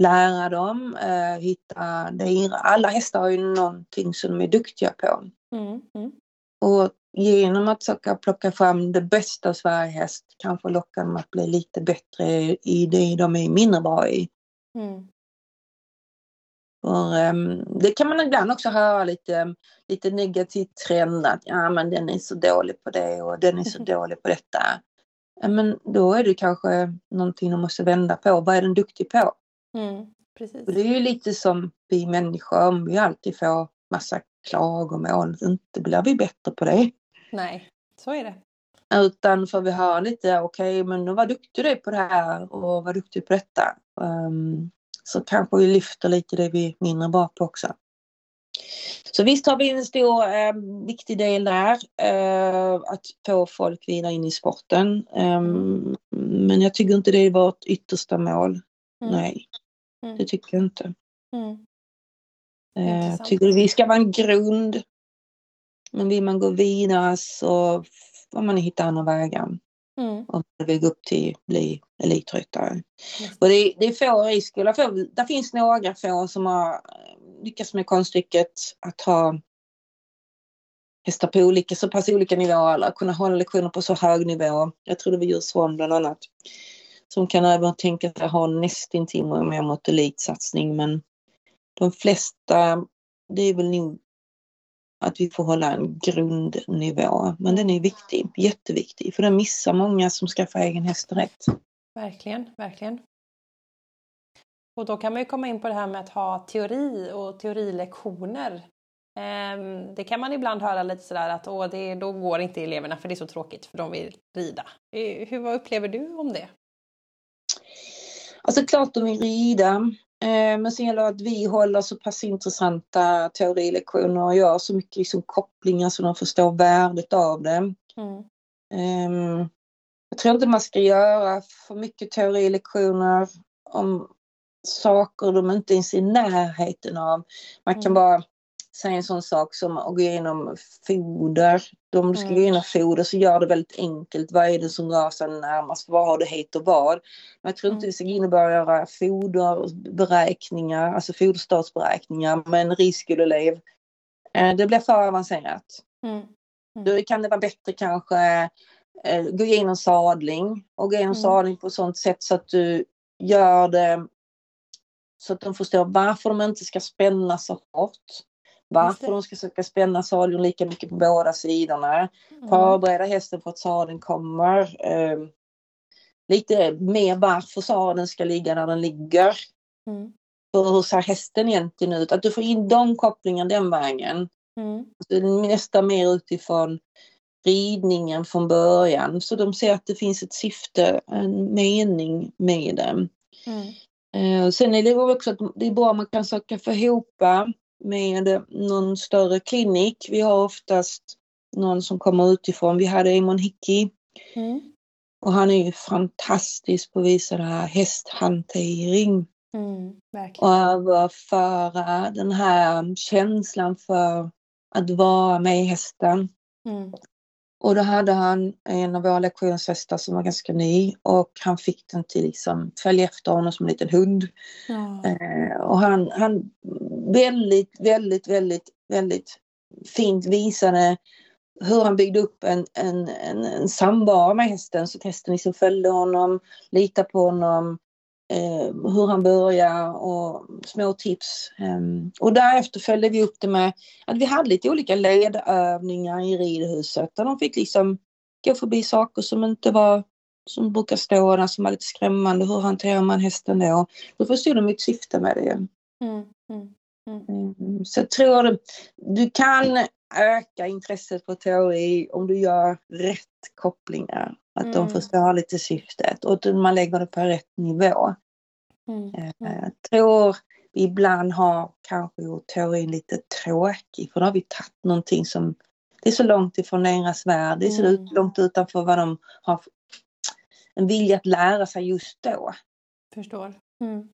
lära dem, eh, hitta det. Alla hästar har ju någonting som de är duktiga på. Mm, mm. Och genom att söka plocka fram det bästa hos varje häst kanske locka dem att bli lite bättre i det de är mindre bra i. Mm. För, um, det kan man ibland också höra lite, lite negativt trend att ja men den är så dålig på det och den är så [LAUGHS] dålig på detta. Ja, men då är det kanske någonting de måste vända på. Vad är den duktig på? Mm, precis. Och det är ju lite som vi människor, om vi alltid får massa klagomål, inte blir vi bättre på det. Nej, så är det. Utan får vi ha lite, okej okay, men vad duktig du är på det här och vad duktig på detta. Um, så kanske vi lyfter lite det vi är mindre bra på också. Så visst har vi en stor eh, viktig del där, eh, att få folk vidare in i sporten. Um, men jag tycker inte det är vårt yttersta mål. Mm. Nej, mm. det tycker jag inte. Mm. Eh, tycker vi ska vara en grund. Men vill man gå vidare så får man hitta andra vägar. Mm. Om man vill gå upp till bli elitryttare. Och det, det är få ridskolor. Det finns några få som har lyckats med konststycket att ha hästar på olika, så pass olika nivåer eller kunna hålla lektioner på så hög nivå. Jag tror det var Djursholm bland annat som kan även tänka sig ha nästintill mer mot elitsatsning men de flesta, det är väl nog att vi får hålla en grundnivå. Men den är viktig, jätteviktig, för den missar många som skaffar egen häst direkt. Verkligen, verkligen. Och då kan man ju komma in på det här med att ha teori och teorilektioner. Ehm, det kan man ibland höra lite sådär att Åh, det, då går inte eleverna för det är så tråkigt för de vill rida. Eh, hur, vad upplever du om det? Alltså klart de vill rida. Eh, men sen gäller det att vi håller så pass intressanta teorilektioner och gör så mycket liksom kopplingar så de förstår värdet av det. Mm. Ehm, jag tror inte man ska göra för mycket teorilektioner om saker de inte ens är i närheten av. Man kan mm. bara säga en sån sak som att gå igenom foder. Om du ska mm. gå igenom foder så gör det väldigt enkelt. Vad är det som rör sig närmast? Vad har det heter vad? Men jag tror inte mm. vi ska gå in och börja göra foderberäkningar, alltså foderstatsberäkningar med en riskskoleelev. Eh, det blir för avancerat. Mm. Mm. Då kan det vara bättre kanske eh, gå igenom sadling och gå igenom Mm. sadling på sånt sätt så att du gör det så att de förstår varför de inte ska spänna så hårt. Varför de ska försöka spänna sadeln lika mycket på båda sidorna. Mm. Förbereda hästen för att sadeln kommer. Eh, lite mer varför sadeln ska ligga där den ligger. Mm. För hur ser hästen egentligen ut? Att du får in de kopplingarna den vägen. Mm. Så nästan mer utifrån ridningen från början. Så de ser att det finns ett syfte, en mening med det. Mm. Eh, sen är det också att det är bra om man kan söka få ihop med någon större klinik. Vi har oftast någon som kommer utifrån. Vi hade Emon Hickey Mm. och han är ju fantastisk på att visa det här hästhantering Mm. Verkligen. och överföra den här känslan för att vara med hästen. Mm. Och då hade han en av våra lektionshästar som var ganska ny och han fick den till liksom följa efter honom som en liten hund. Ja. Eh, och han, han väldigt, väldigt, väldigt, väldigt fint visade hur han byggde upp en, en, en, en samvaro med hästen så att hästen liksom följde honom, litade på honom, eh, hur han började och små tips. Ehm, och därefter följde vi upp det med att vi hade lite olika ledövningar i ridhuset där de fick liksom gå förbi saker som inte var som brukar stå där som var lite skrämmande. Hur hanterar man hästen då? Då förstod de mitt syfte med det. Mm. Mm. Mm, Så jag tror att du kan öka intresset för teori om du gör rätt kopplingar. Att de Mm. förstår lite syftet och att man lägger det på rätt nivå. Mm. Eh, Jag tror vi ibland har kanske gjort teorin lite tråkig för då har vi tagit någonting som det är så långt ifrån deras värld. Det är så Mm. långt utanför vad de har en vilja att lära sig just då. Förstår. Mm.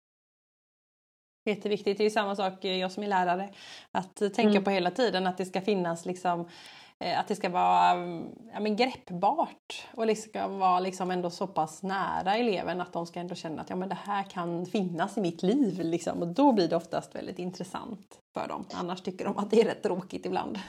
Jätteviktigt. Det är ju samma sak, eh, jag som är lärare, att eh, tänka Mm. på hela tiden att det ska finnas liksom Eh, att det ska vara mm, ja, men greppbart och liksom ska vara liksom ändå så pass nära eleven att de ska ändå känna att ja, men det här kan finnas i mitt liv. Liksom. Och då blir det oftast väldigt intressant för dem. Annars tycker de att det är rätt tråkigt ibland. [LAUGHS]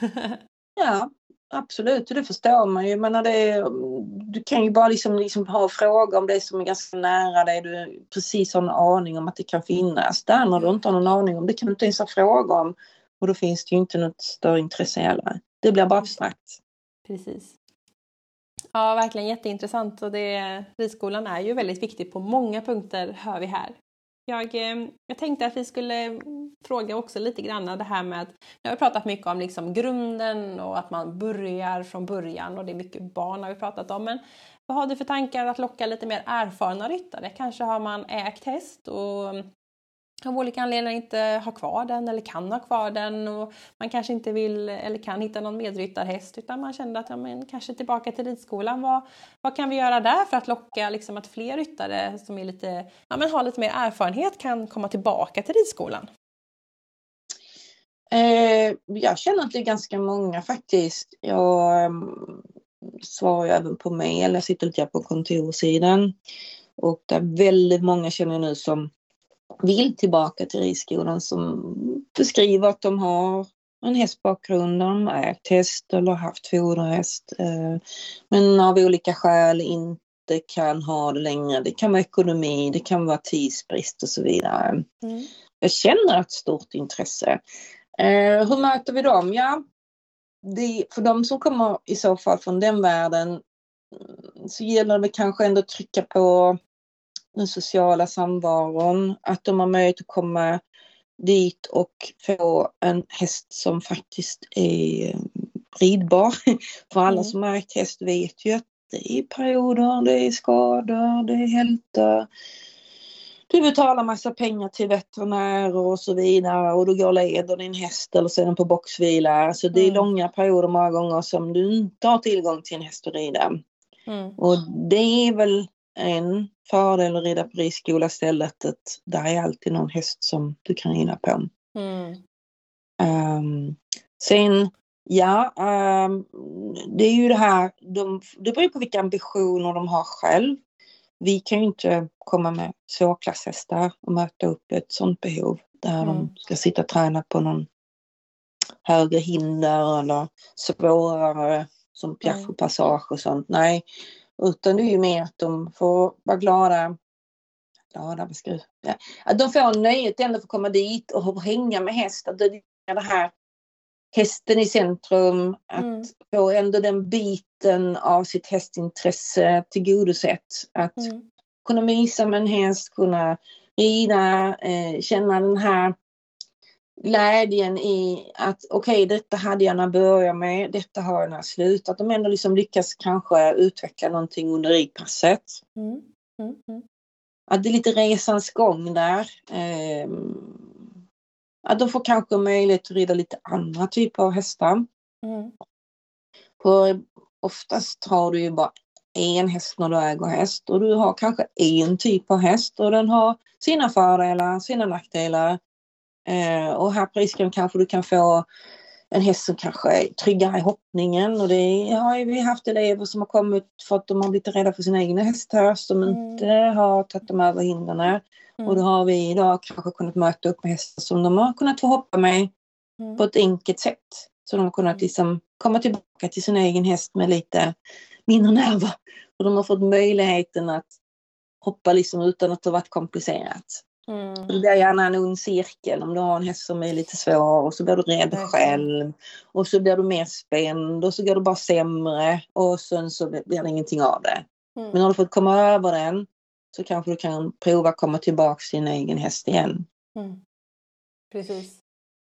Ja, absolut. Och det förstår man ju. Men när det är, mm, du kan ju bara liksom, liksom ha frågor om det som är ganska nära dig. Du precis har en aning om att det kan finnas. Där när du inte har någon aning om det kan du inte ens ha frågor om. Och då finns det ju inte något större intresse heller. Det blir bara abstrakt. Precis. Ja, verkligen jätteintressant och det, ridskolan är ju väldigt viktig på många punkter hör vi här. Jag, eh, jag tänkte att vi skulle fråga också lite grann det här med att nu har vi pratat mycket om liksom grunden och att man börjar från början och det är mycket barn har vi pratat om. Men vad har du för tankar att locka lite mer erfarna ryttare? Kanske har man ägt häst och av olika anledningar inte har kvar den eller kan ha kvar den och man kanske inte vill eller kan hitta någon medryttarhäst utan man kände att ja, men kanske tillbaka till ridskolan. Vad, vad kan vi göra där för att locka liksom, att fler ryttare som är lite, ja, men har lite mer erfarenhet kan komma tillbaka till ridskolan? Eh, jag känner att det är ganska många faktiskt. Jag um, svarar ju även på mejl. Jag sitter lite på kontorssidan. Och det är väldigt många känner jag nu som vill tillbaka till ridskolan som beskriver att de har en hästbakgrund, de har ägt häst eller haft foderhäst. Eh, men av olika skäl inte kan ha det längre. Det kan vara ekonomi, det kan vara tidsbrist och så vidare. Mm. Jag känner ett stort intresse. Eh, hur möter vi dem? Ja, det, för de som kommer i så fall från den världen mm, så gäller det kanske ändå att trycka på den sociala samvaron, att de har möjlighet att komma dit och få en häst som faktiskt är ridbar. [LAUGHS] För alla Mm. som har ägt häst vet ju att det är perioder, det är skador, det är hälta. Du betalar massa pengar till veterinärer och så vidare och du går leder din häst eller så är den på boxvila. Så det är Mm. långa perioder många gånger som du inte har tillgång till en häst att rida. Mm. Och det är väl en fördel att rida på ridskola istället att där är alltid någon häst som du kan rida på. Mm. Um, sen, ja, ehm, det är ju det här, de, det beror på vilka ambitioner de har själv. Vi kan ju inte komma med svårklasshästar och möta upp ett sådant behov där Mm. de ska sitta och träna på någon högre hinder eller svårare som piaff och passage och sånt. Nej, utan det är ju mer att de får vara glada. Glada, ja. Att de får nöjet ändå att komma dit och hänga med häst. Att det är det här hästen i centrum, att mm. få ändå den biten av sitt hästintresse tillgodosett. Att mm. kunna mysa med en häst, kunna rida, eh, känna den här glädjen i att okej, okay, detta hade jag när jag började med, detta har jag när jag slutat. Att de ändå liksom lyckas kanske utveckla någonting under ridpasset. Mm. Mm. Mm. Att det är lite resans gång där. Eh, att de får kanske möjlighet att rida lite andra typer av hästar. Mm. För oftast har du ju bara en häst när du äger häst och du har kanske en typ av häst och den har sina fördelar, sina nackdelar. Eh, och här på risken kanske du kan få en häst som kanske är tryggare i hoppningen och det har vi haft elever som har kommit för att de har blivit rädda för sina egna hästar som mm. inte har tagit dem över hindren. Mm. Och då har vi idag kanske kunnat möta upp med hästar som de har kunnat få hoppa med mm. på ett enkelt sätt. Så de har kunnat mm. liksom komma tillbaka till sin egen häst med lite mindre nerver. Och de har fått möjligheten att hoppa liksom utan att det varit komplicerat. Mm. Det blir gärna en ond cirkel om du har en häst som är lite svår och så blir du rädd mm. själv. Och så blir du mer spänd och så går det bara sämre och sen så blir det ingenting av det. Mm. Men har du fått komma över den så kanske du kan prova att komma tillbaka till din egen häst igen. Mm. Precis.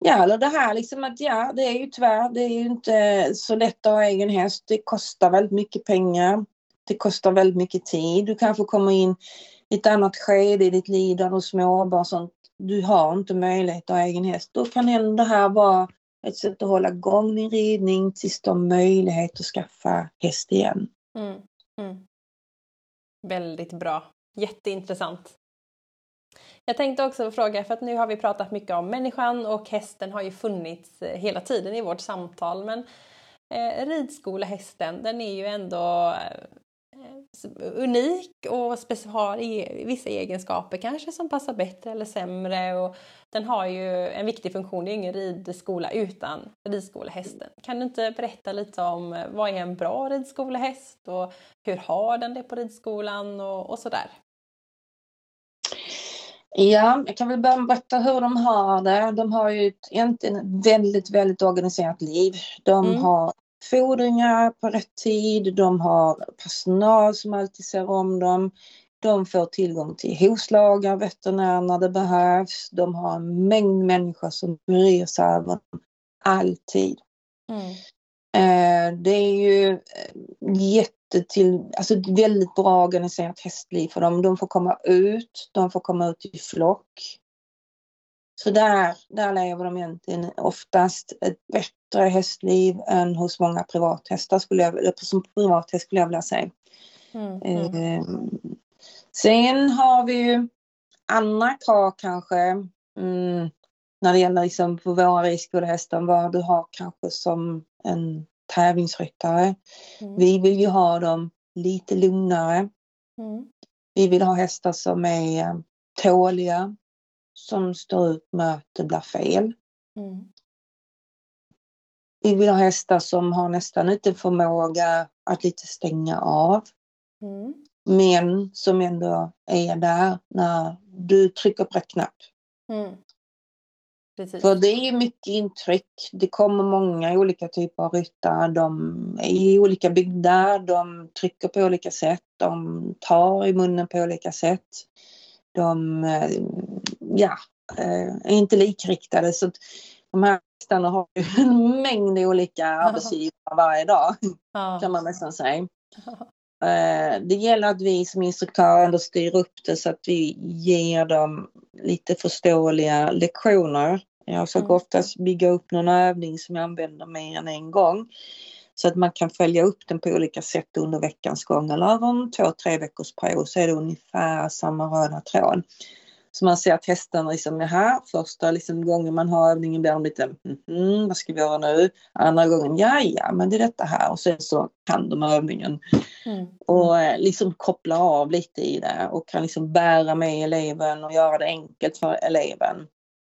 Ja, eller det här liksom att ja, det är ju tyvärr, det är ju inte så lätt att ha egen häst. Det kostar väldigt mycket pengar. Det kostar väldigt mycket tid. Du kanske kommer in i ett annat skede i ditt liv där du småbarn sånt. Du har inte möjlighet att ha egen häst. Då kan ändå det här vara ett sätt att hålla igång din ridning tills du har möjlighet att skaffa häst igen. Mm, mm. Väldigt bra. Jätteintressant. Jag tänkte också fråga, för att nu har vi pratat mycket om människan och hästen har ju funnits eh, hela tiden i vårt samtal men eh, ridskolehästen den är ju ändå eh, unik och har e vissa egenskaper kanske som passar bättre eller sämre och den har ju en viktig funktion, det är ingen ridskola utan ridskolehästen. Kan du inte berätta lite om eh, vad är en bra ridskolehäst och hur har den det på ridskolan och, och sådär? Ja, jag kan väl börja med att berätta hur de har det. De har ju egentligen ett väldigt, väldigt organiserat liv. De mm. har fordringar på rätt tid, de har personal som alltid ser om dem. De får tillgång till hovslagare, veterinär när det behövs. De har en mängd människor som bryr sig över dem alltid. Mm. Eh, det är ju jätte till, alltså väldigt bra organiserat hästliv för dem. De får komma ut, de får komma ut i flock. Så där, där lever de egentligen oftast ett bättre hästliv än hos många privathästar skulle jag, eller som privathäst skulle jag vilja säga. Mm, mm. Eh, sen har vi ju andra krav kanske mm, när det gäller liksom på våra ridskolehästar vad du har kanske som en tävlingsryttare. Mm. Vi vill ju ha dem lite lugnare. Mm. Vi vill ha hästar som är eh, tåliga, som står ut med att det blir fel. Mm. Vi vill ha hästar som har nästan lite förmåga att lite stänga av. Mm. Men som ändå är där när du trycker på rätt knapp. Mm. Precis. För det är mycket intryck. Det kommer många olika typer av ryttare. De är i olika bygder, de trycker på olika sätt, de tar i munnen på olika sätt. De eh, ja, eh, är inte likriktade. Så de här hästarna har [LAUGHS] en mängd olika arbetsgivare varje dag, kan man nästan säga. Eh, det gäller att vi som instruktörer ändå styr upp det så att vi ger dem lite förståeliga lektioner. Jag försöker mm. oftast bygga upp någon övning som jag använder mer än en gång. Så att man kan följa upp den på olika sätt under veckans gång eller över en två, tre veckors period så är det ungefär samma röda tråd. Så man ser att hästarna liksom är här. Första liksom gången man har övningen blir de lite, mm, vad ska vi göra nu? Andra gången, ja ja, men det är detta här. Och sen så kan de övningen. Mm. Och eh, liksom koppla av lite i det och kan liksom bära med eleven och göra det enkelt för eleven.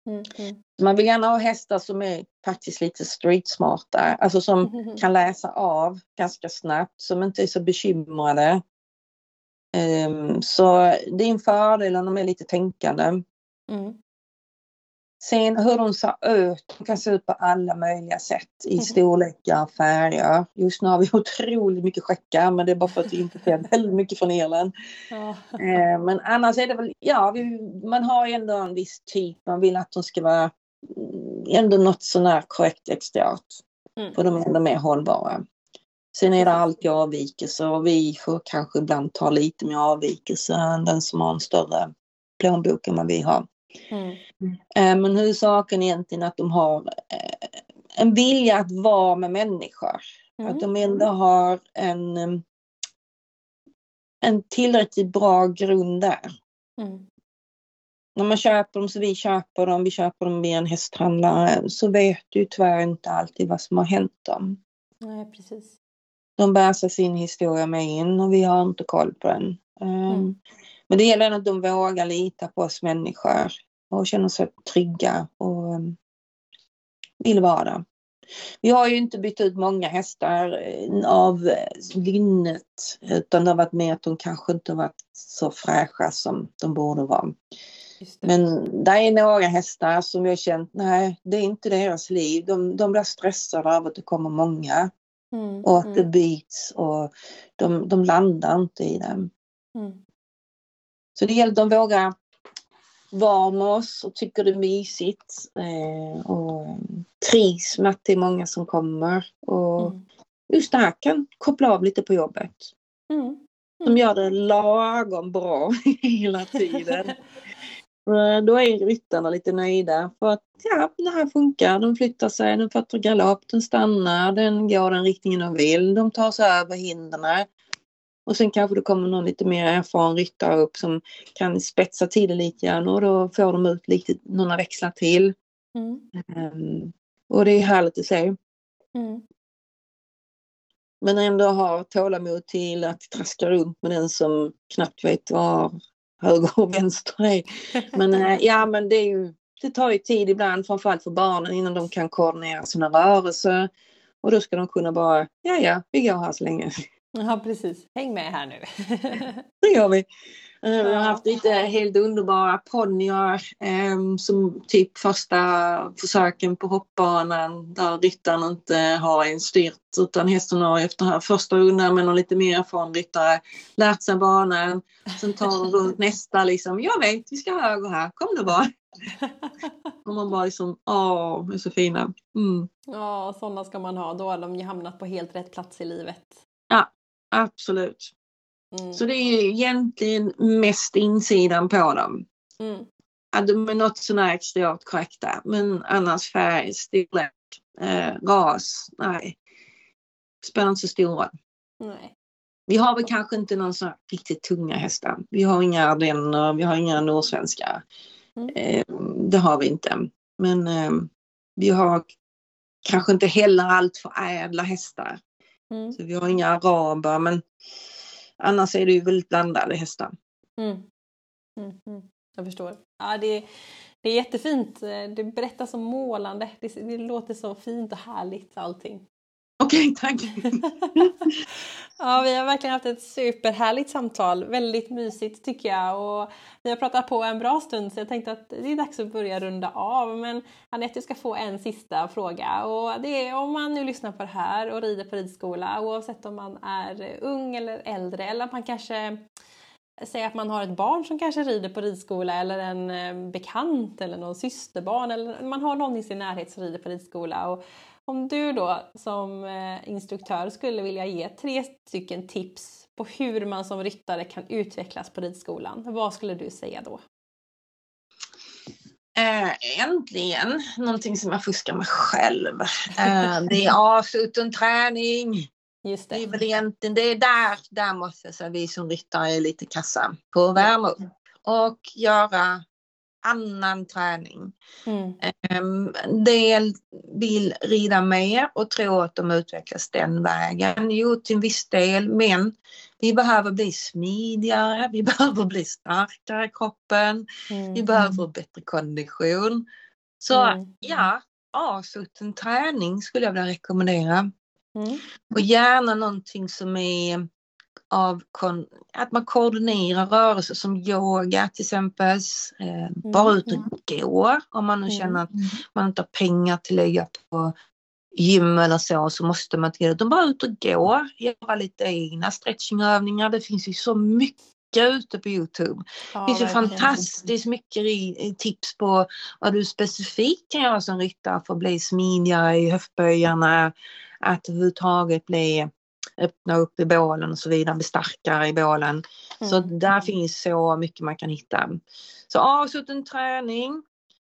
Mm, mm. Man vill gärna ha hästar som är faktiskt lite streetsmarta, alltså som mm. [LAUGHS] kan läsa av ganska snabbt, som inte är så bekymrade. Um, så det är en fördel om de är lite tänkande. Mm. Sen hur de ser ut, de kan se ut på alla möjliga sätt i mm. storlekar och färger. Just nu har vi [LAUGHS] otroligt mycket skäckar men det är bara för att vi importerar väldigt mycket från Irland. Ja. men annars är det väl, ja, vi, man har ändå en viss typ, man vill att de ska vara mm, ändå något sånär korrekt exteriört. Mm. För de är ändå mer hållbara. Sen är det alltid avvikelser och vi får kanske ibland ta lite mer avvikelser än den som har en större plånbok än vad vi har. Mm. Eh, men huvudsaken är egentligen att de har eh, en vilja att vara med människor. Mm. Att de ändå har en, eh, en tillräckligt bra grund där. Mm. När man köper dem, så vi köper dem, vi köper dem via en hästhandlare, så vet du tyvärr inte alltid vad som har hänt dem. Nej, precis. De bär sig sin historia med in och vi har inte koll på den. Mm. Men det gäller att de vågar lita på oss människor och känner sig trygga och um, vill vara där. Vi har ju inte bytt ut många hästar eh, av eh, lynnet utan det har varit mer att de kanske inte varit så fräscha som de borde vara. Men det är några hästar som jag känt, nej det är inte deras liv. De, de blir stressade av att det kommer många. Mm, och att mm. det byts och de, de landar inte i det. Mm. Så det gäller att de vågar vara med oss och tycker det är mysigt. Eh, och trivs med att det är många som kommer. Och mm. just det här kan koppla av lite på jobbet. Mm. Mm. De gör det lagom bra [LAUGHS] hela tiden. [LAUGHS] Då är ryttarna lite nöjda för att ja, det här funkar. De flyttar sig, den fattar galopp, den stannar, den går den riktningen de vill. De tar sig över hindren. Och sen kanske det kommer någon lite mer erfaren ryttare upp som kan spetsa till det lite grann och då får de ut lite, några växlar till. Mm. Um, och det är härligt att se. Mm. Men ändå ha tålamod till att traska runt med den som knappt vet var höger och vänster är. Men äh, [LAUGHS] ja men det ju, det tar ju tid ibland framförallt för barnen innan de kan koordinera sina rörelser. Och då ska de kunna bara, ja ja, vi går här så länge. Ja precis, häng med här nu. det gör vi. Eh, vi har haft lite helt underbara ponnyer eh, som typ första försöken på hoppbanan där ryttaren inte har en styrt utan hästen har efter här första rundan med någon lite mer erfaren ryttare lärt sig banan. Sen tar de runt nästa liksom, jag vet vi ska höger här, kom du bara. [LAUGHS] Och man bara liksom, åh, de är så fina. Mm. Ja, sådana ska man ha. Då har de ju hamnat på helt rätt plats i livet. Ja, Absolut. Mm. Så det är egentligen mest insidan på dem. Mm. Att de är något sånär exteriört korrekta. Men annars färg, storlek, eh, ras, nej. Spelar inte så stor roll. Nej. Vi har väl kanske inte någon sån riktigt tunga hästar. Vi har inga ardenner, vi har inga nordsvenska. Mm. Eh, det har vi inte. Men eh, vi har kanske inte heller allt för ädla hästar. Mm. Så vi har inga araber men annars är det ju väldigt blandade hästar. Mm. Mm, mm. jag förstår. Ja, det, det är jättefint. Det berättas så målande. Det, det låter så fint och härligt allting. Okej, okay, tack. [LAUGHS] ja, vi har verkligen haft ett superhärligt samtal. Väldigt mysigt tycker jag. Och vi har pratat på en bra stund så jag tänkte att det är dags att börja runda av. Men Anette, du ska få en sista fråga. Och det är om man nu lyssnar på det här och rider på ridskola, oavsett om man är ung eller äldre eller man kanske säger att man har ett barn som kanske rider på ridskola eller en eh, bekant eller någon systerbarn eller man har någon i sin närhet som rider på ridskola. Och om du då som eh, instruktör skulle vilja ge tre stycken tips på hur man som ryttare kan utvecklas på ridskolan, vad skulle du säga då? Äh, äntligen någonting som jag fuskar med själv. Äh, det är avsluten träning. Just det. det är väl egentligen, det är där, där måste jag säga vi som ryttare är lite kassa på att värma upp och göra annan träning. Mm. En ehm, del vill rida mer och tro att de utvecklas den vägen. Jo, till en viss del, men vi behöver bli smidigare, vi [LAUGHS] behöver bli starkare i kroppen, mm. vi behöver bättre kondition. Så mm. ja, avsutten träning skulle jag vilja rekommendera. Mm. Och gärna någonting som är av att man koordinerar rörelser som yoga till exempel. Eh, bara ut och mm. gå om man nu mm. känner att man inte har pengar till att lägga på gym eller så, så måste man till det. bara ut och gå, göra lite egna stretchingövningar. Det finns ju så mycket ute på Youtube. Ja, det finns ju fantastiskt mycket tips på vad du specifikt kan göra som ryttare för att bli smidigare i höftböjarna, att överhuvudtaget bli öppna upp i bålen och så vidare, bli starkare i bålen. Mm. Så där finns så mycket man kan hitta. Så avsutten träning,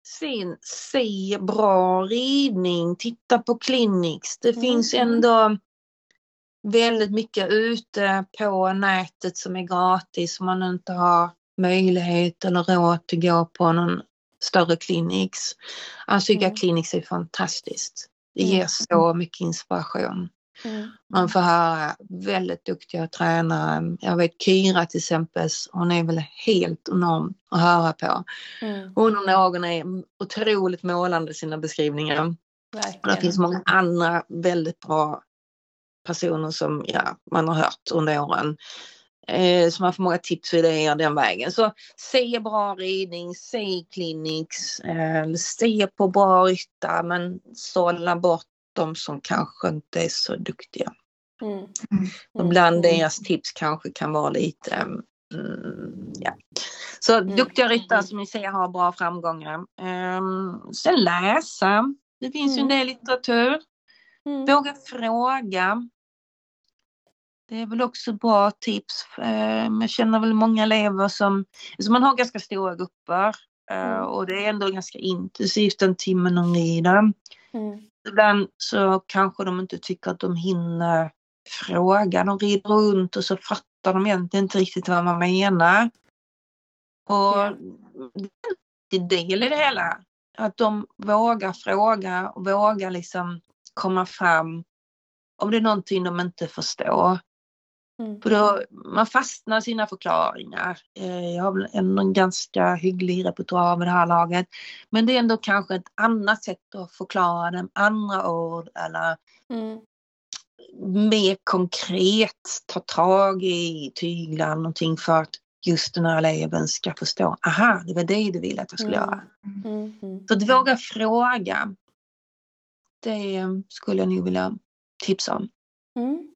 Sen se bra ridning, titta på clinics. Det mm. finns ändå väldigt mycket ute på nätet som är gratis om man inte har möjlighet eller råd att gå på någon större clinics. Ansvika mm. clinics är fantastiskt. Det ger mm. så mycket inspiration. Mm. Man får höra väldigt duktiga tränare. Jag vet Kyra till exempel, hon är väl helt enorm att höra på. Mm. Hon och någon är otroligt målande i sina beskrivningar. Verkligen. Det finns många andra väldigt bra personer som ja, man har hört under åren. Eh, så man får många tips och idéer den vägen. Så se bra ridning, se clinics, eh, se på bra ryttar men sålla bort de som kanske inte är så duktiga. Mm. Och bland mm. deras tips kanske kan vara lite mm, ja. Så mm. duktiga ryttare som ni ser har bra framgångar. Um, sen läsa. Det finns ju en mm. del litteratur. Mm. Våga fråga. Det är väl också bra tips. Ehm, jag känner väl många elever som, alltså man har ganska stora grupper eh, och det är ändå ganska intensivt en timme de rider. Mm. Ibland så kanske de inte tycker att de hinner fråga. De rider runt och så fattar de egentligen inte riktigt vad man menar. Och det är en del i det hela. Att de vågar fråga och vågar liksom komma fram om det är någonting de inte förstår. Mm. För då, man fastnar i sina förklaringar. Eh, jag har väl en ganska hygglig repertoar med det här laget. Men det är ändå kanske ett annat sätt att förklara det, andra ord eller mm. mer konkret ta tag i tyglar någonting för att just den här eleven ska förstå. Aha, det var det du ville att jag skulle mm. göra. Mm. mm. Så att våga fråga. Det skulle jag nog vilja tipsa om. Mm.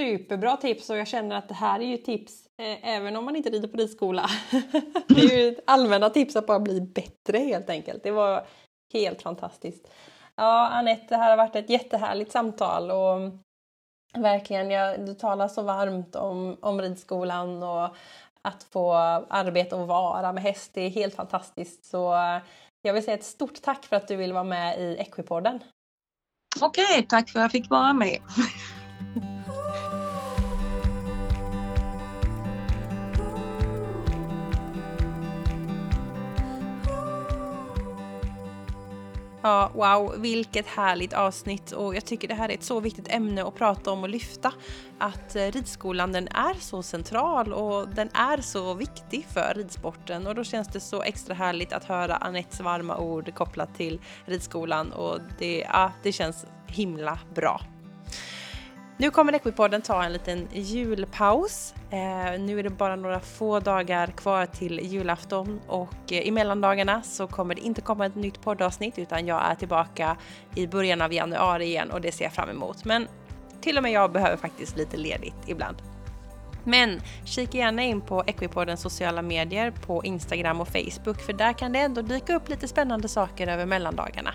Superbra tips och jag känner att det här är ju tips eh, även om man inte rider på ridskola. [LAUGHS] det är ju allmänna tips att bara bli bättre helt enkelt. Det var helt fantastiskt. Ja, Anette, det här har varit ett jättehärligt samtal och verkligen, jag, du talar så varmt om, om ridskolan och att få arbeta och vara med häst. Det är helt fantastiskt. Så jag vill säga ett stort tack för att du vill vara med i Equipodden. Okej, tack för att jag fick vara med. Ja, wow, vilket härligt avsnitt och jag tycker det här är ett så viktigt ämne att prata om och lyfta. Att eh, ridskolan den är så central och den är så viktig för ridsporten och då känns det så extra härligt att höra Anettes varma ord kopplat till ridskolan och det, ja, det känns himla bra. Nu kommer Equipodden ta en liten julpaus. Eh, nu är det bara några få dagar kvar till julafton och eh, i mellandagarna så kommer det inte komma ett nytt poddavsnitt utan jag är tillbaka i början av januari igen och det ser jag fram emot. Men till och med jag behöver faktiskt lite ledigt ibland. Men kika gärna in på Equipodens sociala medier på Instagram och Facebook för där kan det ändå dyka upp lite spännande saker över mellandagarna.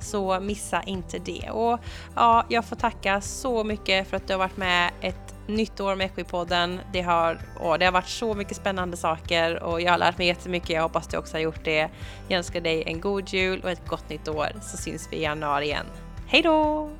Så missa inte det. Och ja, jag får tacka så mycket för att du har varit med ett nytt år med Equipodden. Det har, åh, det har varit så mycket spännande saker och jag har lärt mig jättemycket. Jag hoppas du också har gjort det. Jag önskar dig en god jul och ett gott nytt år så syns vi i januari igen. Hej då!